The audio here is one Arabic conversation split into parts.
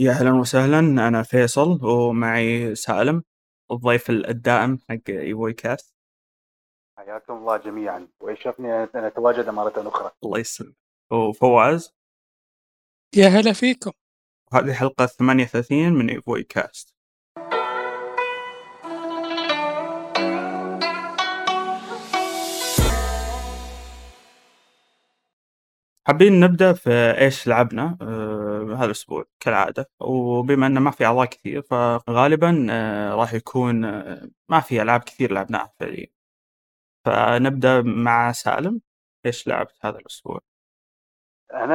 يا أهلا وسهلا أنا فيصل ومعي سالم الضيف الدائم حق ايفوي كاست حياكم الله جميعا. ويشرفني أن أتواجد مرة أخرى. الله يسلمك. وفواز؟ يا هلا فيكم. هذه حلقة 38 من ايفوي كاست. حابين نبدأ في إيش لعبنا آه هذا الأسبوع كالعادة. وبما أنه ما في أعضاء كثير فغالبا آه راح يكون آه ما في ألعاب كثير لعبناها فعليا فنبدأ مع سالم. إيش لعبت هذا الأسبوع؟ أنا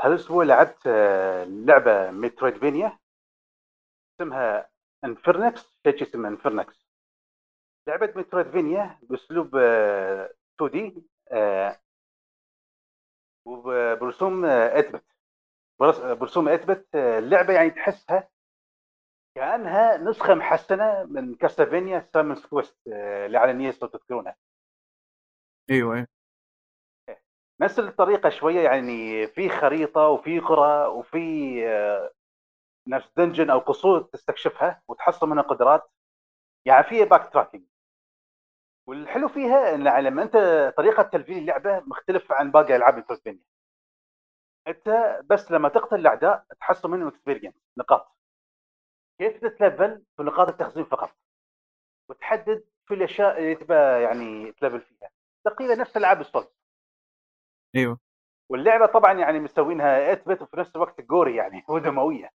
هذا الأسبوع لعبت آه، لعبة Metroidvania اسمها Infernax شيء اسمها Infernax لعبة Metroidvania بأسلوب 2 آه، D وبرسوم 8 bit برسوم 8 bit اللعبة يعني تحسها كأنها نسخة محسنة من Castlevania Simon's Quest اللي على NES لو تذكرونها. أيوه إيه. نفس الطريقة شوية يعني في خريطة وفي قرى وفي آه، نفس dungeon أو قصور تستكشفها وتحصل منها قدرات. يعني في backtracking والحلو فيها إن لما أنت طريقة تلفيل اللعبة مختلف عن باقي ألعاب الكروسبينيا أنت بس لما تقتل الأعداء تحصل منهم experience نقاط. كيف تتلفل؟ في نقاط التخزين فقط. وتحدد في الأشياء اللي تبى يعني تلفل فيها. تقريبا نفس العاب الـ Souls أيوه. واللعبة طبعا يعني مسوينها 8 bit وفي نفس الوقت gory يعني ودموية.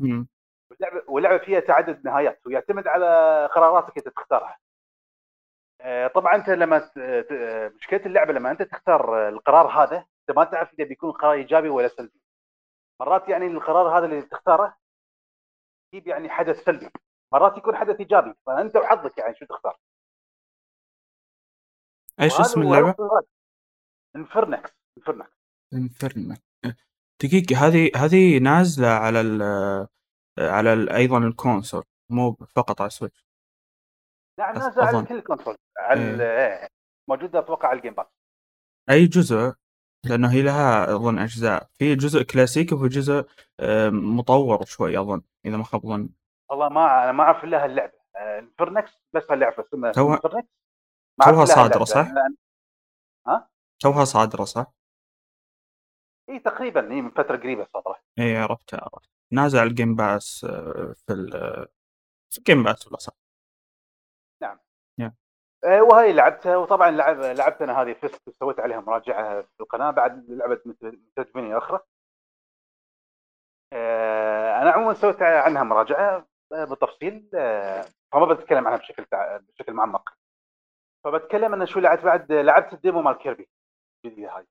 امم واللعبة واللعبة فيها تعدد نهايات ويعتمد على قراراتك انت تختارها. طبعا أنت لما مشكلة اللعبة لما أنت تختار القرار هذا أنت ما تعرف إذا بيكون قرار إيجابي ولا سلبي. مرات يعني القرار هذا اللي تختاره يجيب يعني حدث سلبي. مرات يكون حدث إيجابي فأنت وحظك يعني شو تختار. إيش اسم اللعبة؟ Infernax Infernax Infernax دقيقة هذه هذه نازلة على ال على ال أيضا الـ console مو فقط على الـ Switch. نعم نازل على كل الـ console على إيه. موجودة أتوقع على الـ Game Pass أي جزء لأنه هي لها أظن أجزاء. في جزء كلاسيكي وفي جزء مطور شوي أظن إذا ما خاب ظني. والله ما أنا ما أعرف إلا هاللعبة. Infernax بس هاللعبة. اسمها توها توها صادرة صح؟ ها؟ توها صادرة صح؟ إي تقريبا. إي من فترة قريبة صادرة. إي عرفتها عرفت نازل على الجيم باس في ال في الجيم باس ولا صح؟ آه، وهي لعبتها وطبعا لعب لعبت أنا هذه فيست وسويت عليها مراجعة في القناة بعد لعبة مترجميني أخرى. آه، أنا عموما سويت عنها مراجعة آه، بالتفصيل فما بتكلم عنها بشكل بشكل معمق. فبتكلم أنا شو لعبت بعد لعبت ال demo مال Kirby الجديدة هاي.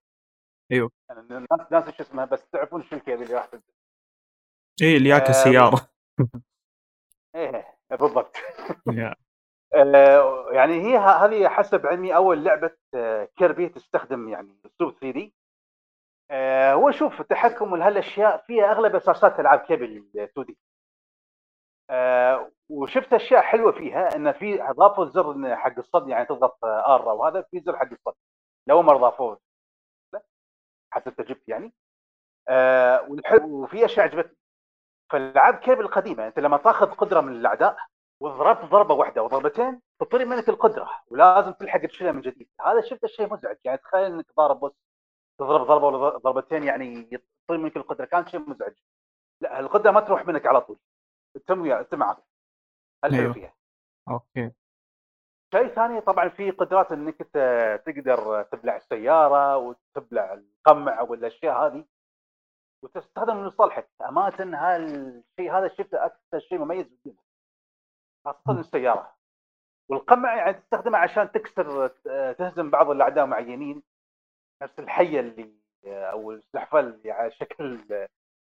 أيوه. الناس ناس شو اسمها بس تعرفون شو ال Kirby اللي راح تنزل اي اللي ياك السياره إيه بالضبط. يعني هي هذه حسب علمي أول لعبة آه، Kirby تستخدم يعني أسلوب 3D. هو شوف التحكم وهالاشياء فيها أغلب أساسات ألعاب Kirby 2D. وشفت أشياء حلوة فيها إن في اضافوا زر حق الصد يعني تضغط R وهذا في زر حق الصد. لو ما اضافوه حسب تجربتي يعني. آه وفي أشياء عجبتني. فالألعاب كيبل القديمة أنت لما تاخذ قدرة من الأعداء وضربت ضربة واحدة وضربتين تطير منك القدرة ولازم تلحق تشيلها من جديد. هذا شفت شيء مزعج يعني تخيل إنك ضارب بس تضرب ضربة ولا ضربتين يعني يطير منك القدرة كان شيء مزعج. لا القدرة ما تروح منك على طول. تم تم معك الحلو أيوه. فيها. أوكي. شيء ثاني طبعا في قدرات إنك تقدر تبلع السيارة وتبلع القمع والأشياء هذه وتستخدم لصالحك. امانه هالشيء هذا شفته أكثر شيء مميز جدا خاصه السيارة. والقمع يعني تستخدمه عشان تكسر تهزم بعض الأعداء معينين. نفس الحية اللي أو السلحفاه اللي على شكل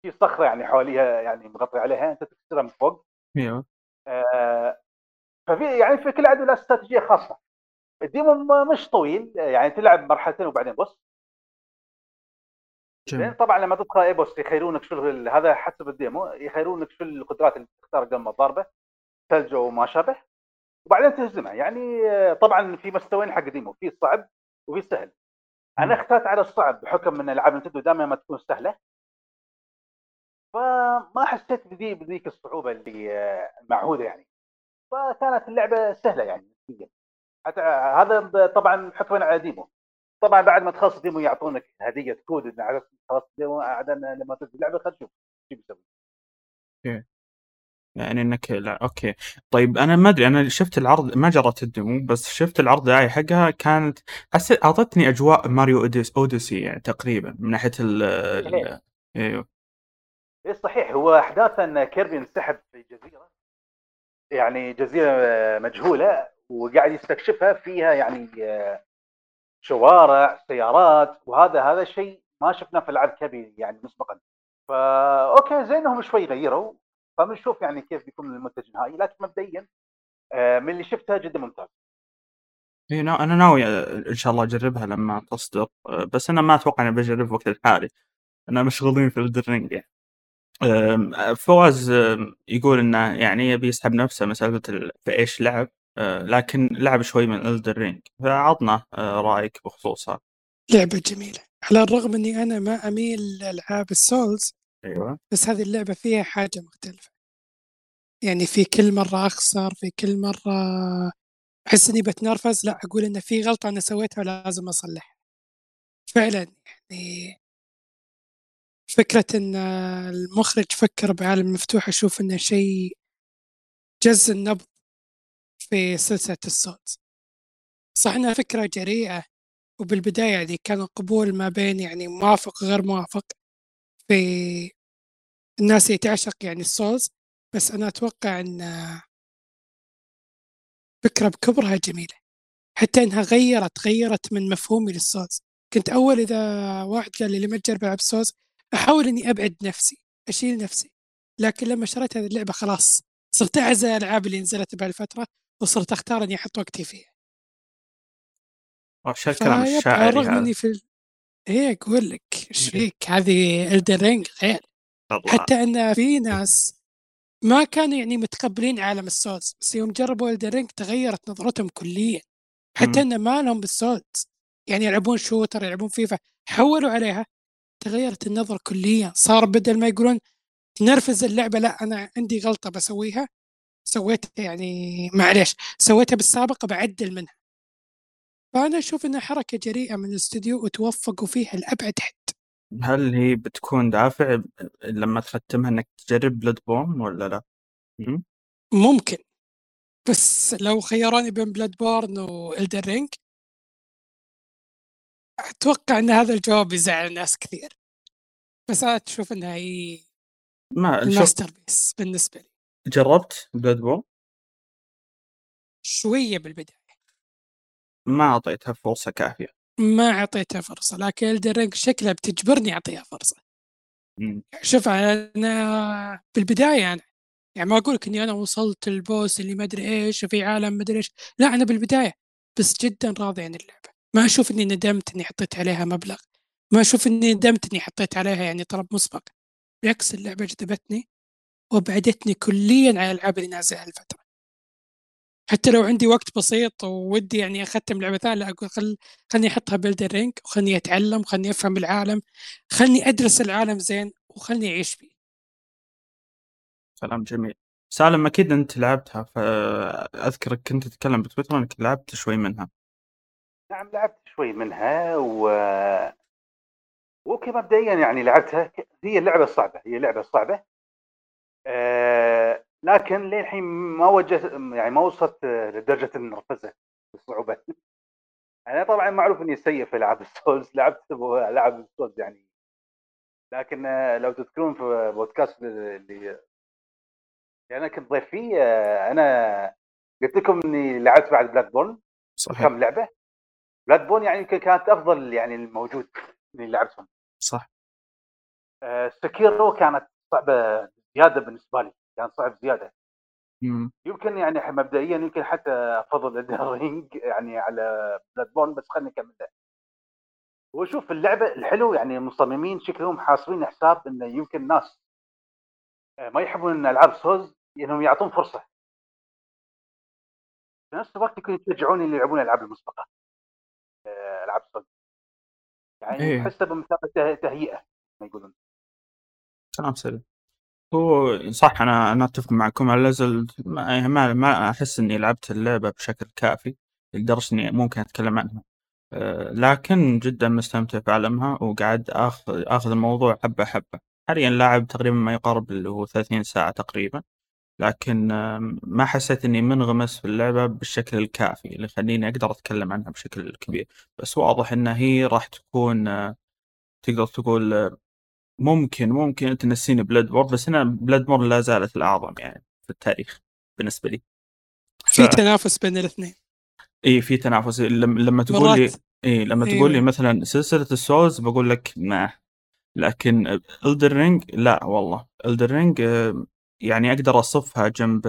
في صخرة يعني حواليها يعني مغطي عليها أنت تكسرها من فوق. أيوه. آه ففي يعني في كل عدو له استراتيجية خاصة. ال demo مش طويل يعني تلعب مرحلتين وبعدين boss. جميل. طبعا لما تدخل اي boss يخيرونك شو هذا حسب ال demo يخيرونك شو القدرات اللي تختار قبل ما تضاربه. ثلج وما شابه وبعدين تهزمها يعني طبعا في مستويين حق demo في صعب وفي سهل. أنا اخترت على الصعب بحكم إن العاب Nintendo دائما ما تكون سهلة. فما حسيت بذي بذيك الصعوبة اللي المعهوده يعني. فكانت اللعبة سهلة يعني حتى هذا طبعا حكما على demo. طبعا بعد ما تخلص demo يعطونك هدية كود خلص demo لما تنزل اللعبة خلينا نشوف شو بيسوي. يعني إنك لا okay. طيب أنا ما أدري أنا شفت العرض ما جربت ال demo بس شفت العرض دعاية حقها كانت حسيت أعطتني أجواء Mario Odys Odyssey يعني تقريبا من ناحية ال أيوه. إيه صحيح. هو احداث ان Kirby انسحب في جزيرة. يعني جزيرة مجهولة وقاعد يستكشفها فيها يعني آه، شوارع سيارات وهذا هذا شيء ما شفناه في العاب كبير يعني مسبقا. فا okay زين انهم شوي غيروا. فبنشوف يعني كيف بيكون المنتج النهائي لكن مبدئيا آه، من اللي شفتها جدا ممتاز. إيه، نا- أنا ناوي آه، إن شاء الله أجربها لما تصدر آه، بس أنا ما أتوقع إني بجرب وقت الحالي. أنا مشغولين في Elden Ring يعني. فواز يقول إنه يعني يبي يسحب نفسه ال- في إيش لعب لكن لعب شوي من Elden Ring فعطنا رأيك بخصوصها. لعبة جميلة. على الرغم إني أنا ما أميل لألعاب ال Souls أيوه. بس هذه اللعبة فيها حاجة مختلفة. يعني في كل مرة أخسر في كل مرة أحس إني بتنرفز لا أقول إن في غلطة أنا سويتها ولازم أصلحها. فعلا يعني فكرة إن المخرج فكر بعالم مفتوح أشوف إنه شيء جز النبض في سلسلة ال Souls صح إنها فكرة جريئة وبالبداية يعني كان القبول ما بين يعني موافق وغير موافق. في الناس اللي تعشق يعني ال Souls بس أنا أتوقع أن فكرة بكبرها جميلة حتى إنها غيرت غيرت من مفهومي لل Souls كنت أول إذا واحد قال لي لما تجرب ألعب Souls أحاول إني أبعد نفسي أشيل نفسي لكن لما شريت هذه اللعبة خلاص صرت أعزل الألعاب اللي نزلت بهالفترة وصرت أختار إني أحط وقتي فيها. الكلام فيب على الشاعري هذا إني في ال... إيه أقول لك إيش فيك؟ هذه الدرينج غير الله حتى إن في ناس ما كانوا يعني متقبلين عالم السولز بس يوم جربوا الدرينج تغيرت نظرتهم كليا. حتى. إن ما لهم بالسولز يعني يلعبون شوتر يلعبون فيفا حولوا عليها تغيرت النظرة كليا. صار بدل ما يقولون نرفز اللعبة لا أنا عندي غلطة بسويها سويتها يعني معليش سويتها بالسابق بعدل منها. فأنا أشوف إنها حركة جريئة من الاستوديو وتوفقوا فيها لأبعد حد. هل هي بتكون دافع لما تختمها إنك تجرب Bloodborne ولا لا؟ مم. ممكن. بس لو خيروني بين Bloodborne و Elden Ring أتوقع إن هذا الجواب يزعل ناس كثير. بس أنا أشوف إنها هي ما ال masterpiece بالنسبة لي. جربت Bloodborne شوية بالبداية. ما أعطيتها فرصة كافية. ما أعطيتها فرصة لكن Elden Ring شكلها بتجبرني أعطيها فرصة. مم. شوف أنا بالبدايه أنا يعني ما أقول لك إني أنا وصلت ال boss اللي ما أدري إيش وفي عالم ما أدري إيش. لا أنا بالبداية بس جدا راضي عن اللعبة. ما أشوف إني ندمت إني حطيت عليها مبلغ. ما أشوف إني ندمت إني حطيت عليها يعني طلب مسبق. بالعكس اللعبة جذبتني وأبعدتني كليا عن الألعاب اللي نازله هالفترة. حتى لو عندي وقت بسيط وودي يعني أختم لعبة ثانية لا أقول خل خلني أحطها ب Elden Ring وخلني أتعلم وخلني أفهم العالم خلني أدرس العالم زين وخلني أعيش فيه. كلام جميل. سالم أكيد أنت لعبتها فاذكرك كنت تتكلم بتويتر أنك لعبت شوي منها. نعم لعبت شوي منها و okay مبدئيا يعني لعبتها هي اللعبة صعبه هي لعبه صعبه آه لكن للحين ما وجهت يعني ما وصلت آه، لدرجه النرفزه الصعوبه أنا طبعا معروف إني سيء في العاب ال souls لعبت العاب ال souls يعني. لكن آه، لو تذكرون في بودكاست اللي اللي أنا كنت ضيف فيه آه، أنا قلت لكم إني لعبت بعد Bloodborne صحيح. كم لعبة؟ Bloodborne يعني يمكن كانت أفضل يعني الموجود اللي لعبتهم. صح. آه، Sekiro كانت صعبة زيادة بالنسبة لي. كان صعب زيادة. مم. يمكن يعني مبدئيا يمكن حتى أفضل الرينج يعني على Bloodborne بس خليني أكمل وشوف اللعبة الحلو يعني المصممين شكلهم حاسبين حساب انه يمكن ناس آه، ما يحبون إن ألعاب سوز إنهم يعطون فرصة. في نفس الوقت يكون يشجعون اللي يلعبون الالعاب المسبقة آه، ألعاب سوز يعني إيه. تحسها بمثابة ته- تهيئة ما يقولون. كلام سليم. هو صح أنا أنا أتفق معكم. على الأقل ما, ما, ما أحس إني لعبت اللعبة بشكل كافي لدرجة إني ممكن أتكلم عنها. أه لكن جدا مستمتع في عالمها وقاعد آخذ آخذ الموضوع حبة حبة. حاليا لاعب تقريبا ما يقارب اللي هو ثلاثين ساعة تقريبا. لكن آه، ما حسيت إني منغمس في اللعبة بالشكل الكافي اللي يخليني أقدر أتكلم عنها بشكل كبير. بس واضح إن هي راح تكون آه، تقدر تقول آه، ممكن ممكن تنسيني Bloodborne بس أنا Bloodborne لا زالت الأعظم يعني في التاريخ بالنسبة لي. في تنافس بين الاثنين. اي في تنافس. لما لما تقول لي اي لما تقول لي. مثلا سلسلة ال souls بقول لك ما لكن Elden Ring لا والله. Elden Ring يعني أقدر أصفها جنب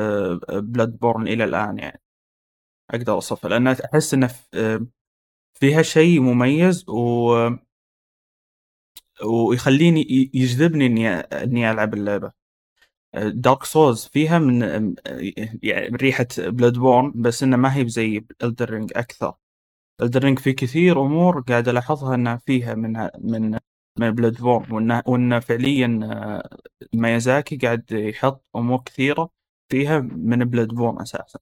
Bloodborne إلى الآن يعني. أقدر أصفها لأن أحس إنه فيها شيء مميز و ويخليني يجذبني إني إني ألعب اللعبة. Dark Souls فيها من يعني من ريحة Bloodborne بس إنه ما هي زي Elden Ring أكثر. Elden Ring في كثير أمور قاعد ألاحظها إنها فيها من من من Bloodborne وإنه وانه فعليا آه، ميازاكي قاعد يحط أمور كثيرة فيها من Bloodborne أساسا.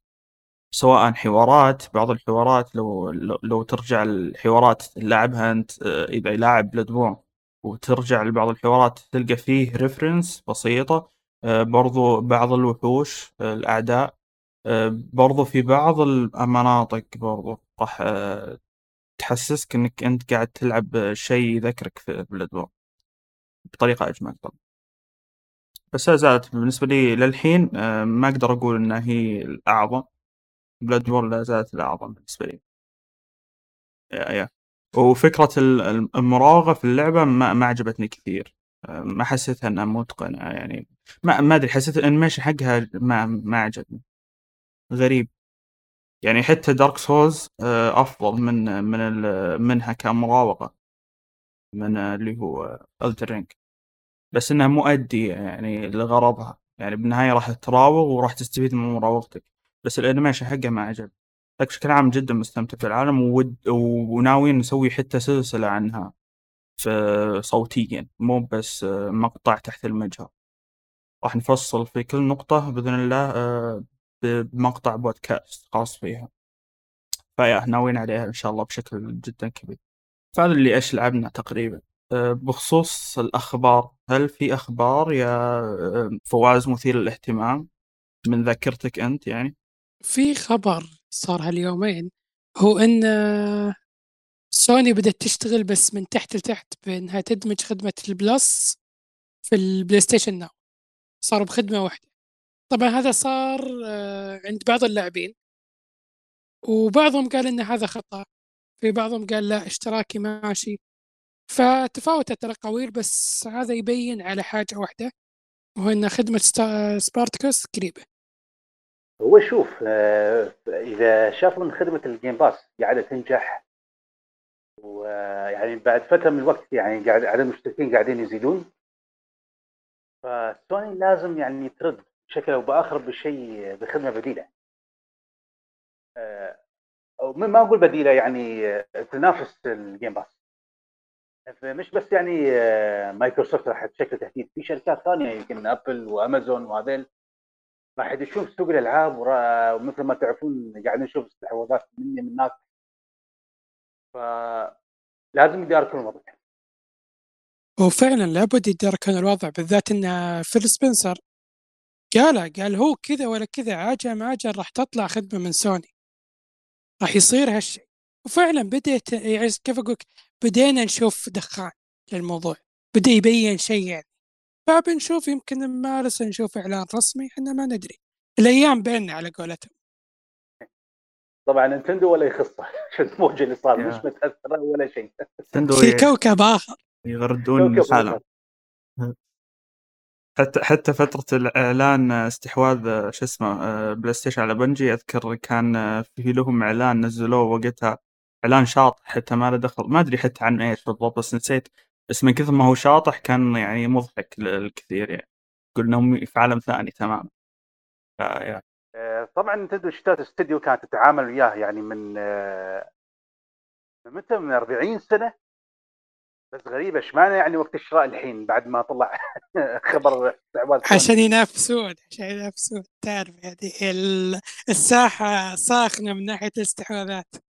سواء حوارات بعض الحوارات لو لو, لو ترجع الحوارات لعبها أنت آه، إذا لاعب Bloodborne وترجع لبعض الحوارات تلقى فيه reference بسيطة آه، برضو بعض الوحوش الأعداء برضو في بعض المناطق برضو راح تحسسك إنك أنت قاعد تلعب شيء يذكرك في بلاد بورن بطريقة أجمل. طبعا بس لا زالت بالنسبة لي للحين آه، ما أقدر أقول إنها هي الأعظم. بلاد لا زالت الأعظم بالنسبة لي. يا يا. وفكرة المراوغة في اللعبة ما, ما عجبتني كثير. ما حسيتها إنها متقنة يعني ما ما أدري حسيت ال animation حقها ما ما عجبني. غريب. يعني حتى Dark Souls آه، أفضل من من منها كمراوغة من اللي هو Elden Ring بس إنها مؤدي يعني لغرضها. يعني بالنهاية راح تراوغ وراح تستفيد من مراوغتك. بس ال animation حقه ما عجب لكن بشكل عام جدا مستمتع في العالم وود وناويين نسوي حتى سلسلة عنها في صوتيا مو بس آه، مقطع تحت المجهر. راح نفصل في كل نقطة بإذن الله آه، بمقطع بودكاست خاص فيها. فيا ناويين عليها إن شاء الله بشكل جدا كبير. فهذا اللي إيش لعبنا تقريبا. أه، بخصوص الأخبار. هل في أخبار يا فواز مثير للاهتمام؟ من ذاكرتك أنت يعني؟ في خبر صار هاليومين هو إن سوني بدأت تشتغل بس من تحت لتحت بانها تدمج خدمة ال Plus في ال PlayStation Now. صاروا بخدمة واحدة. طبعا هذا صار آه، عند بعض اللاعبين. وبعضهم قال إن هذا خطأ. في بعضهم قال لا اشتراكي ماشي. فتفاوتت الأقاويل بس هذا يبين على حاجة واحدة وهو إن خدمة Spartacus قريبة. هو شوف آه، إذا شافوا ان خدمة ال Game Pass قاعدة تنجح ويعني بعد فترة من الوقت يعني قاعد عدد المشتركين قاعدين يزيدون فسوني لازم يعني ترد بشكل أو بآخر بشيء بخدمة بديلة. آه، أو ما أقول بديلة يعني آه، تنافس ال Game Pass مش بس يعني مايكروسوفت راح تشكل تهديد. في شركات ثانية يمكن Apple وأمازون وهذيل راح يدشون في سوق الألعاب ومثل ما تعرفون قاعدين نشوف استحواذات من هني من هناك فلازم يداركون الوضع. وفعلا لابد يداركون الوضع بالذات إن فيل سبنسر قال قال هو كذا ولا كذا عاجل ما عاجل راح تطلع خدمة من سوني. راح يصير هالشيء. وفعلا بديت يعني كيف أقول بدينا نشوف دخان للموضوع. بدأ يبين شيء يعني فبنشوف يمكن مارس نشوف إعلان رسمي إحنا ما ندري. الأيام بيننا على قولتهم. طبعا Nintendo ولا يخصه؟ شو الموجه اللي صار؟ مش متاثره ولا شيء. في كوكب آخر. يغردون حالهم حتى حتى فترة الإعلان استحواذ شو اسمه PlayStation على Bungie أذكر كان في لهم إعلان نزلوه وقتها إعلان شاطح حتى ما له دخل. ما أدري حتى عن إيش بالضبط بس نسيت بس من كثر ما هو شاطح كان يعني مضحك للكثير يعني. قلنا هم في عالم ثاني تماما. يعني. طبعا نتندو اشترت استديو كانت تتعامل وياه يعني من من متى؟ من 40 سنة. بس غريبة إيش معنى يعني وقت الشراء الحين بعد ما طلع خبر استحواذ عشان؟ ينافسون عشان ينافسون. تعرف يعني ال- الساحة ساخنة من ناحية الاستحواذات.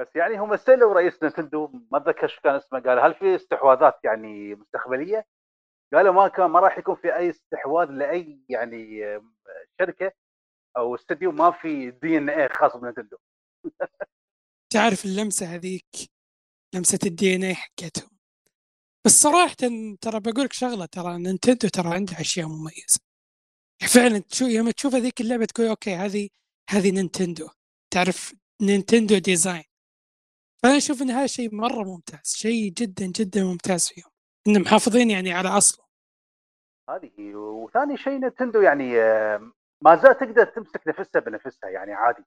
بس يعني هم سالوا رئيس Nintendo ما أتذكر شو كان اسمه قال هل في استحواذات يعني مستقبلية؟ قالوا ما كان ما راح يكون في أي استحواذ لأي يعني آم، شركة أو استديو ما في DNA خاص ب Nintendo. تعرف اللمسة هذيك؟ لمسة ال DNA حقتهم. بس صراحة ترى بقول لك شغلة ترى Nintendo ترى عندها أشياء مميزة. فعلا تشوف يوم تشوف هذيك اللعبة تقول okay هذه هذه Nintendo تعرف Nintendo design. فأنا أشوف إن هذا شيء مرة ممتاز شيء جدا جدا ممتاز فيهم إنهم محافظين يعني على أصله. هذه وثاني شيء Nintendo يعني آم، ما زال تقدر تمسك نفسها بنفسها يعني عادي.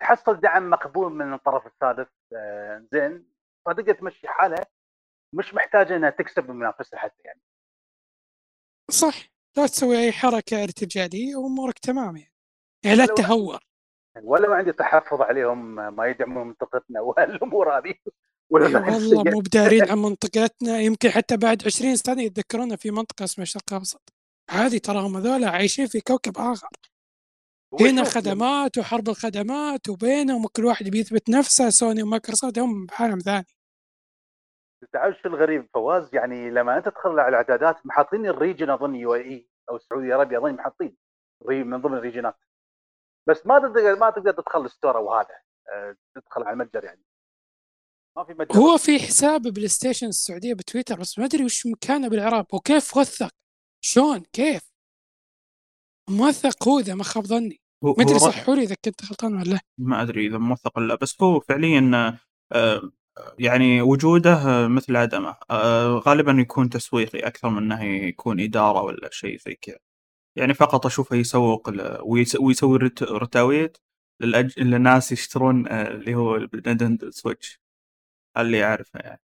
تحصل دعم مقبول من الطرف الثالث آه، زين فتقدر تمشي حالها مش محتاجة إنها تكسب من منافسها حتى يعني. صح لا تسوي أي حركة ارتجالية وأمورك تمام يعني. يعني لا ولو- تهور. ولا ما عندي تحفظ عليهم ما يدعمون منطقتنا وهالامور هذه ولا نحس والله مو بدارين عن منطقتنا يمكن حتى بعد 20 سنة يتذكرونا في منطقة اسمها الشرق الأوسط. عادي تراهم هذولا عايشين في كوكب آخر. هنا خدمات وحرب الخدمات وبينهم وكل واحد بيثبت نفسه سوني ومايكروسوفت هم بعالم ثاني. تعرف شو الغريب فواز؟ يعني لما أنت تدخل على الأعدادات حاطين ال region أظن UAE أو السعودية العربية أظن حاطين من ضمن ال region ات. بس ما تقدر ما تقدر تدخل ال store أو هذا آه، تدخل على المتجر يعني. ما في متجر. هو في حساب PlayStation السعودية بتويتر بس ما أدري وش مكانه بالإعراب. وكيف وثق؟ شلون؟ كيف؟ موثق هو إذا ما خاب ظني. ما أدري هو صححوا لي إذا كنت غلطان ولا لا. ما أدري إذا موثق ولا لا بس هو فعليا آه، يعني وجوده مثل عدمه. آه، غالبا يكون تسويقي أكثر من إنه يكون إدارة ولا شيء زي كذا. يعني فقط أشوفه يسوق ل- ويسوي رت- رتاويت للأج... للناس يشترون آه، اللي هو ال Nintendo Switch اللي يعرفه يعني.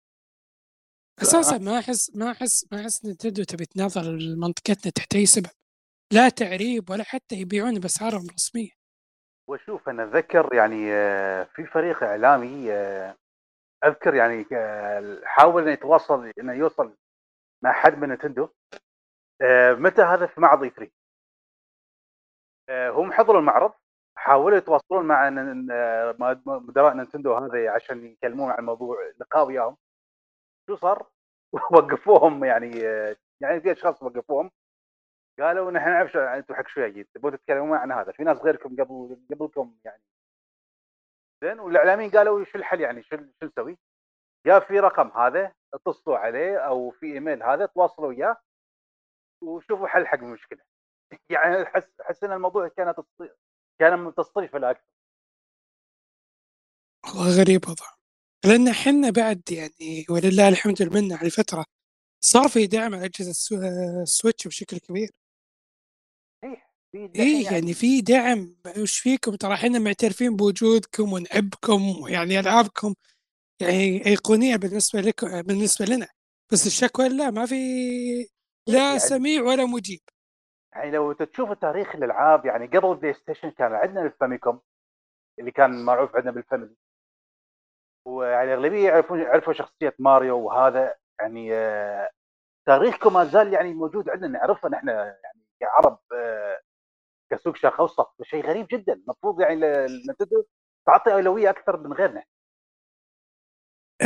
أساسا ما أحس ما أحس ما أحس Nintendo تبي تناظر منطقتنا تحت أي سبب. لا تعريب ولا حتى يبيعون بأسعارهم الرسمية. وشوف أنا اتذكر يعني آه، في فريق إعلامي آه، أذكر يعني حاول إنه يتواصل إنه يوصل مع حد من نتندو متى هذا في معرض اي 3 آه، هم حضروا المعرض حاولوا يتواصلون مع آه، مدراء نينتندو هذا عشان يكلمون عن موضوع لقاء وياهم. شو صار؟ وقفوهم يعني آه، يعني في أشخاص وقفوهم. قالوا نحن نعرف أنتم حق شو جايين تبون تتكلمون عن هذا. في ناس غيركم قبل قبلكم يعني. زين والإعلاميين قالوا شو الحل يعني؟ شو شو نسوي؟ يا في رقم هذا اتصلوا عليه أو في إيميل هذا تواصلوا وياه وشوفوا حل حق المشكلة. يعني أحس إن الموضوع كان كان تصطيف لا أكثر والله غريب وضع. لأن إحنا بعد يعني ولله الحمد والمنه على فتره صار في دعم على أجهزة السو- ال Switch بشكل كبير. صحيح في اي يعني في دعم. وش فيكم؟ ترى إحنا معترفين بوجودكم ونحبكم ويعني ألعابكم يعني أيقونية بالنسبة لكم بالنسبة لنا. بس الشكوى لا ما في لا يعني- سميع ولا مجيب. يعني لو تشوف تاريخ الألعاب يعني قبل ال PlayStation كان عندنا ال Famicom اللي كان معروف عندنا بال Family. ويعني الاغلبيه يعرفون يعرفوا شخصية ماريو وهذا يعني آه، تاريخكم ما زال يعني موجود عندنا نعرفه نحن يعني كعرب آه، كسوق شرق أوسط. شيء غريب جدا. المفروض يعني نتندو تعطي أولوية أكثر من غيرنا.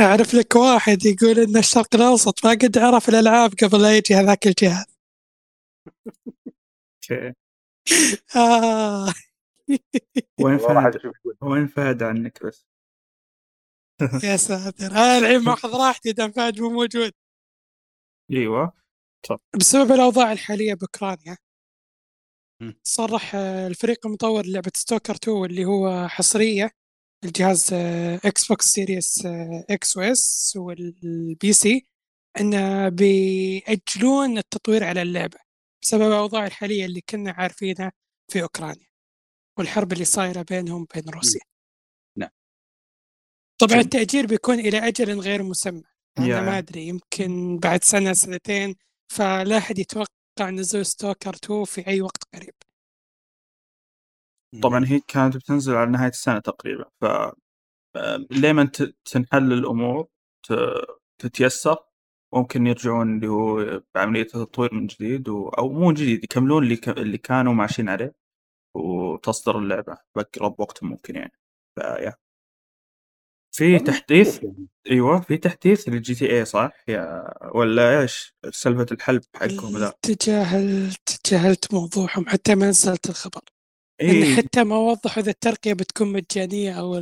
أعرف لك واحد يقول إن الشرق الأوسط ما قد عرف الألعاب قبل لا يجي هذاك الجهاز. وين والله راح فهد؟ وين فهد عنك بس؟ يا ساتر. أنا الحين ماخذ راحتي دام فهد مو موجود. أيوه. بسبب الأوضاع الحالية بأوكرانيا. صرح آه، الفريق المطور لعبة Stalker 2 اللي هو حصرية الجهاز آه، Xbox Series آه، X و S وال PC انه بيأجلون التطوير على اللعبة. بسبب الاوضاع الحالية اللي كنا عارفينها في أوكرانيا والحرب اللي صايرة بينهم وبين روسيا. نعم. طبعا جميل. التأجيل بيكون إلى أجل غير مسمى. أنا ما أدري يمكن بعد سنة سنتين فلا أحد يتوقع نزول ستوكر 2 في أي وقت قريب. طبعا هي كانت بتنزل على نهاية السنة تقريبا ف آه، لما ت- تنحل الأمور ت- تتيسر. ممكن يرجعون اللي هو بعملية التطوير من جديد و... أو مو جديد يكملون اللي ك... اللي كانوا ماشيين عليه وتصدر اللعبة بأقرب وقت ممكن يعني. فيا في تحديث أيوه في تحديث لل GTA صح؟ يا ولا إيش؟ سالفه الحلب حقهم ذا. تجاهلت تجاهلت موضوعهم حتى ما نزلت الخبر. إيه. حتى ما وضحوا إذا الترقية بتكون مجانية أو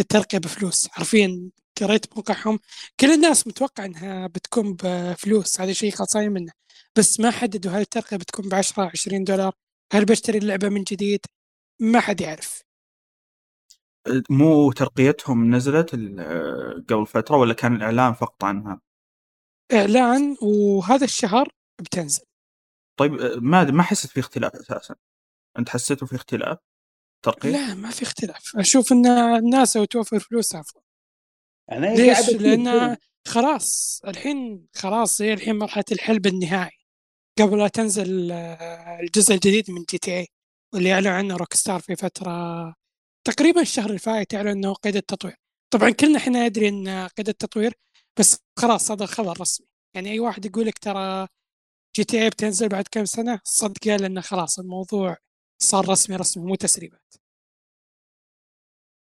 الترقية بفلوس حرفيا قريت موقعهم كل الناس متوقع إنها بتكون بفلوس هذا شيء خلصانين منه. بس ما حددوا هل الترقية بتكون ب 10 20 دولار؟ هل بشتري اللعبة من جديد؟ ما حد يعرف. مو ترقيتهم نزلت قبل فترة ولا كان الإعلان فقط عنها؟ إعلان وهذا الشهر بتنزل. طيب ما ما حسيت في اختلاف أساسا؟ أنت حسيته في اختلاف؟ ترقية؟ لا ما في اختلاف. أشوف أن الناس توفر فلوس أفضل ليش؟ لأن خلاص الحين خلاص هي الحين مرحلة الحلب النهائي. قبل لا تنزل آه، الجزء الجديد من GTA واللي أعلن عنه Rockstar في فترة تقريبا الشهر الفايت أعلن أنه قيد التطوير. طبعا كلنا إحنا ندري إن قيد التطوير بس خلاص هذا الخبر رسمي. يعني أي واحد يقول لك ترى GTA بتنزل بعد كم سنة صدقه لأنه خلاص الموضوع صار رسمي رسمي مو تسريبات.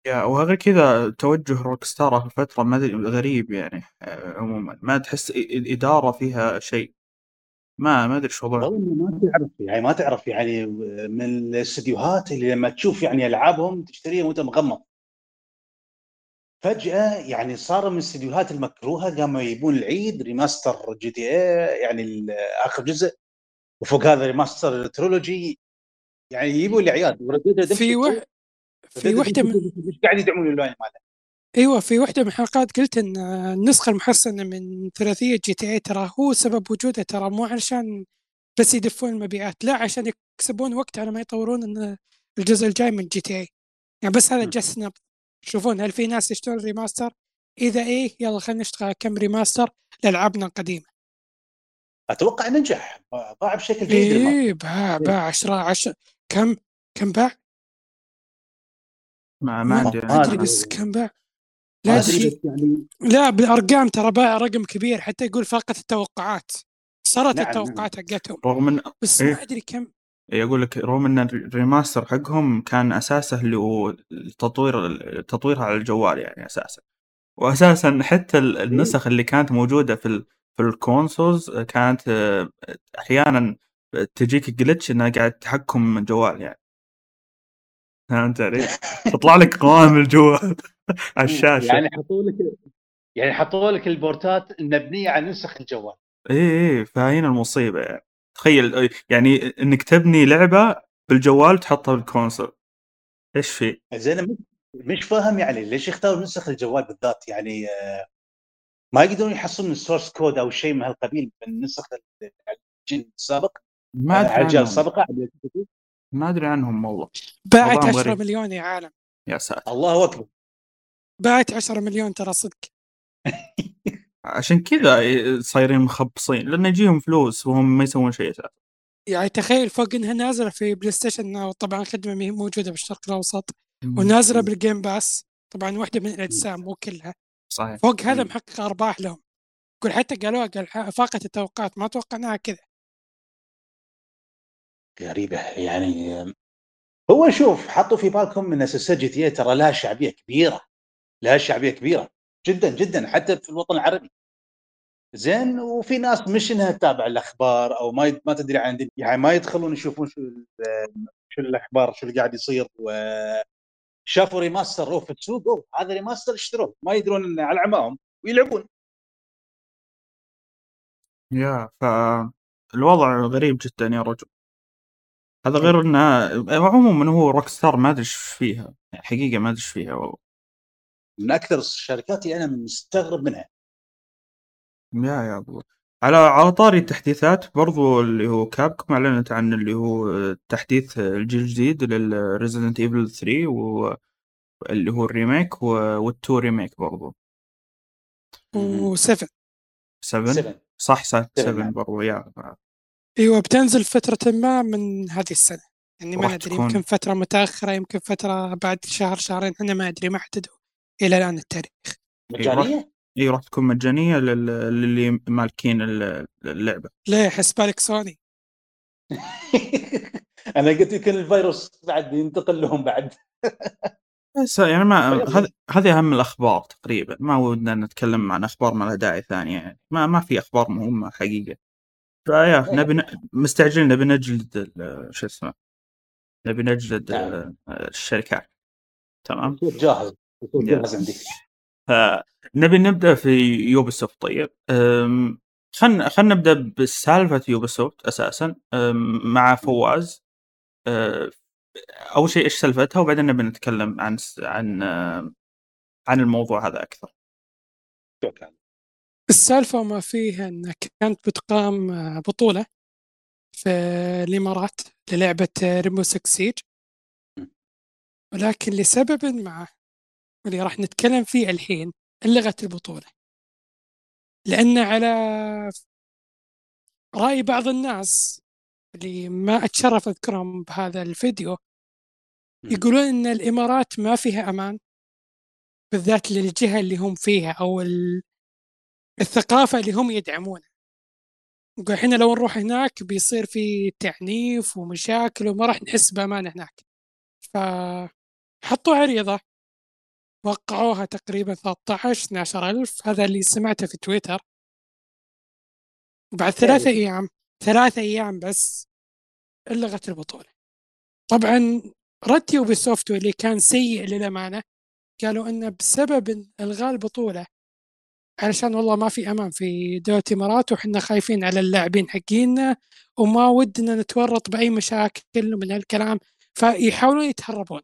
وغير كذا توجه Rockstar في الفترة ما أدري غريب يعني آه، عموما. ما تحس الإدارة فيها شيء؟ ما ما أدري شو وضعها ما تعرف يعني ما تعرف يعني من الاستديوهات اللي لما تشوف يعني ألعابهم تشتريها وأنت مغمض. فجأة يعني صار من الاستديوهات المكروهة قاموا يجيبون العيد remaster GTA يعني آخر جزء وفوق هذا remaster trilogy يعني يجيبوا الأعياد في وح... في وحدة من مش قاعد يدعمون اللاين ماله؟ أيوه في واحدة من الحلقات قلت إن النسخة المحسنه من ثلاثية GTA ترى هو سبب وجوده ترى مو علشان بس يدفون المبيعات لا عشان يكسبون وقت على ما يطورون الجزء الجاي من GTA. يعني بس هذا جس نبض شوفون هل في ناس يشترون remaster؟ إذا إيه يلا خلينا نشتغل كم remaster لألعابنا القديمة. أتوقع نجح باع بشكل جيد إيه باع باع 10 10 كم كم باع؟ ما ما عندي ما ادري بس كم باع لا يعني لا بالأرقام ترى باع رقم كبير حتى يقول فاقت التوقعات. صارت نعم التوقعات نعم. حقتهم. رغم ان بس إيه؟ ما أدري كم. إيه أقول لك رغم إن الريماستر حقهم كان أساسه اللي هو التطوير تطويرها على الجوال يعني أساسا. واساسا حتى النسخ اللي كانت موجودة في في ال consoles كانت أحيانا تجيك glitch إنها قاعد تحكم من جوال يعني. فهمت علي؟ تطلع لك قوائم الجوال على الشاشة. يعني حطوا لك يعني حطوا لك ال port ات المبنية على نسخ الجوال. اي اي فهنا المصيبة يعني. تخيل يعني إنك تبني لعبة بالجوال تحطها بال console. إيش في؟ زين مش فاهم يعني ليش يختاروا نسخ الجوال بالذات؟ يعني آه، ما يقدرون يحصلون السورس كود أو شيء من هالقبيل من نسخ الجيل السابق؟ ما أدري الجيل السابقه ما أدري عنهم والله. باعت 10 مليون يا عالم. يا ساتر. الله أكبر. باعت 10 مليون ترى صدق. عشان كذا صايرين مخبصين لأن يجيهم فلوس وهم ما يسوون شيء أساسا يعني تخيل فوق إنها نازلة في PlayStation طبعا خدمه مو موجودة بالشرق الأوسط. ونازلة بال Game Pass طبعا واحدة من الأجزاء مو كلها. صحيح. فوق هذا محقق أرباح لهم. يقول حتى قالوها قال فاقت التوقعات. ما توقعناها كذا. غريبة يعني هو شوف حطوا في بالكم إن سلسله GTA ترى لها شعبية كبيرة لها شعبية كبيرة جدا جدا حتى في الوطن العربي. زين وفي ناس مش إنها تتابع الأخبار أو ما ما تدري عن يعني ما يدخلون يشوفون شو شو الأخبار شو اللي قاعد يصير و شافوا remaster في السوق هذا remaster اشتروه ما يدرون على عماهم ويلعبون. يا فالوضع غريب جدا يا رجل. هذا غير إنه عموما هو Rockstar ما أدري إيش فيها حقيقة ما أدري إيش فيها والله. من أكثر الشركات اللي أنا مستغرب منها. يا يا أبو. على على طاري التحديثات برضو اللي هو Capcom أعلنت عن اللي هو تحديث الجيل الجديد لل Resident Evil 3 واللي هو ال remake وال two remake برضو. و7 7 صح 7 برضو يا. أيوه بتنزل فترة ما من هذه السنة. يعني ما ندري يمكن فترة متأخرة يمكن فترة بعد شهر شهرين إحنا ما أدري ما حددوا إلى الآن التاريخ. مجانية؟ اي راح تكون مجانية لل- للي مالكين ال- اللعبة. ليه؟ حسبالك سوني. أنا قلت يمكن الفيروس بعد ينتقل لهم بعد. بس يعني ما طيب. هذه هذه أهم الأخبار تقريبا. ما ودنا نتكلم عن أخبار ما لها داعي ثانية يعني. ما ما في أخبار مهمة حقيقة. فيا نبي ن- مستعجلين نبي نجلد شو اسمه نبي نجلد نعم. ال- الشركات تمام؟ جاهز. جاهز عندي نبي نبدأ في Ubisoft طيب خلنا خلنا نبدأ بسالفة Ubisoft أساسا مع فواز. أول شيء إيش سالفتها؟ وبعدين نبي نتكلم عن عن عن الموضوع هذا أكثر. السالفة وما فيها أن كانت بتقام آه، بطولة في الإمارات للعبة Rainbow Six Siege ولكن لسبب ما واللي راح نتكلم فيه الحين ألغت البطولة. لأن على رأي بعض الناس اللي ما أتشرف أذكرهم بهذا الفيديو يقولون أن الإمارات ما فيها أمان بالذات للجهة اللي هم فيها أو ال- الثقافة اللي هم يدعمونها. إحنا لو نروح هناك بيصير في تعنيف ومشاكل وما راح نحس بأمان هناك. فحطوا عريضة وقعوها تقريبا 13 12 ألف. هذا اللي سمعته في تويتر. وبعد ثلاثة أيام ثلاثة أيام بس ألغت البطولة. طبعا رد يوبي سوفت اللي كان سيء للأمانة قالوا أنه بسبب إلغاء البطولة علشان والله ما في أمان في دولة الإمارات وحنا خايفين على اللاعبين حقينا وما ودنا نتورط بأي مشاكل من هالكلام فيحاولون يتهربون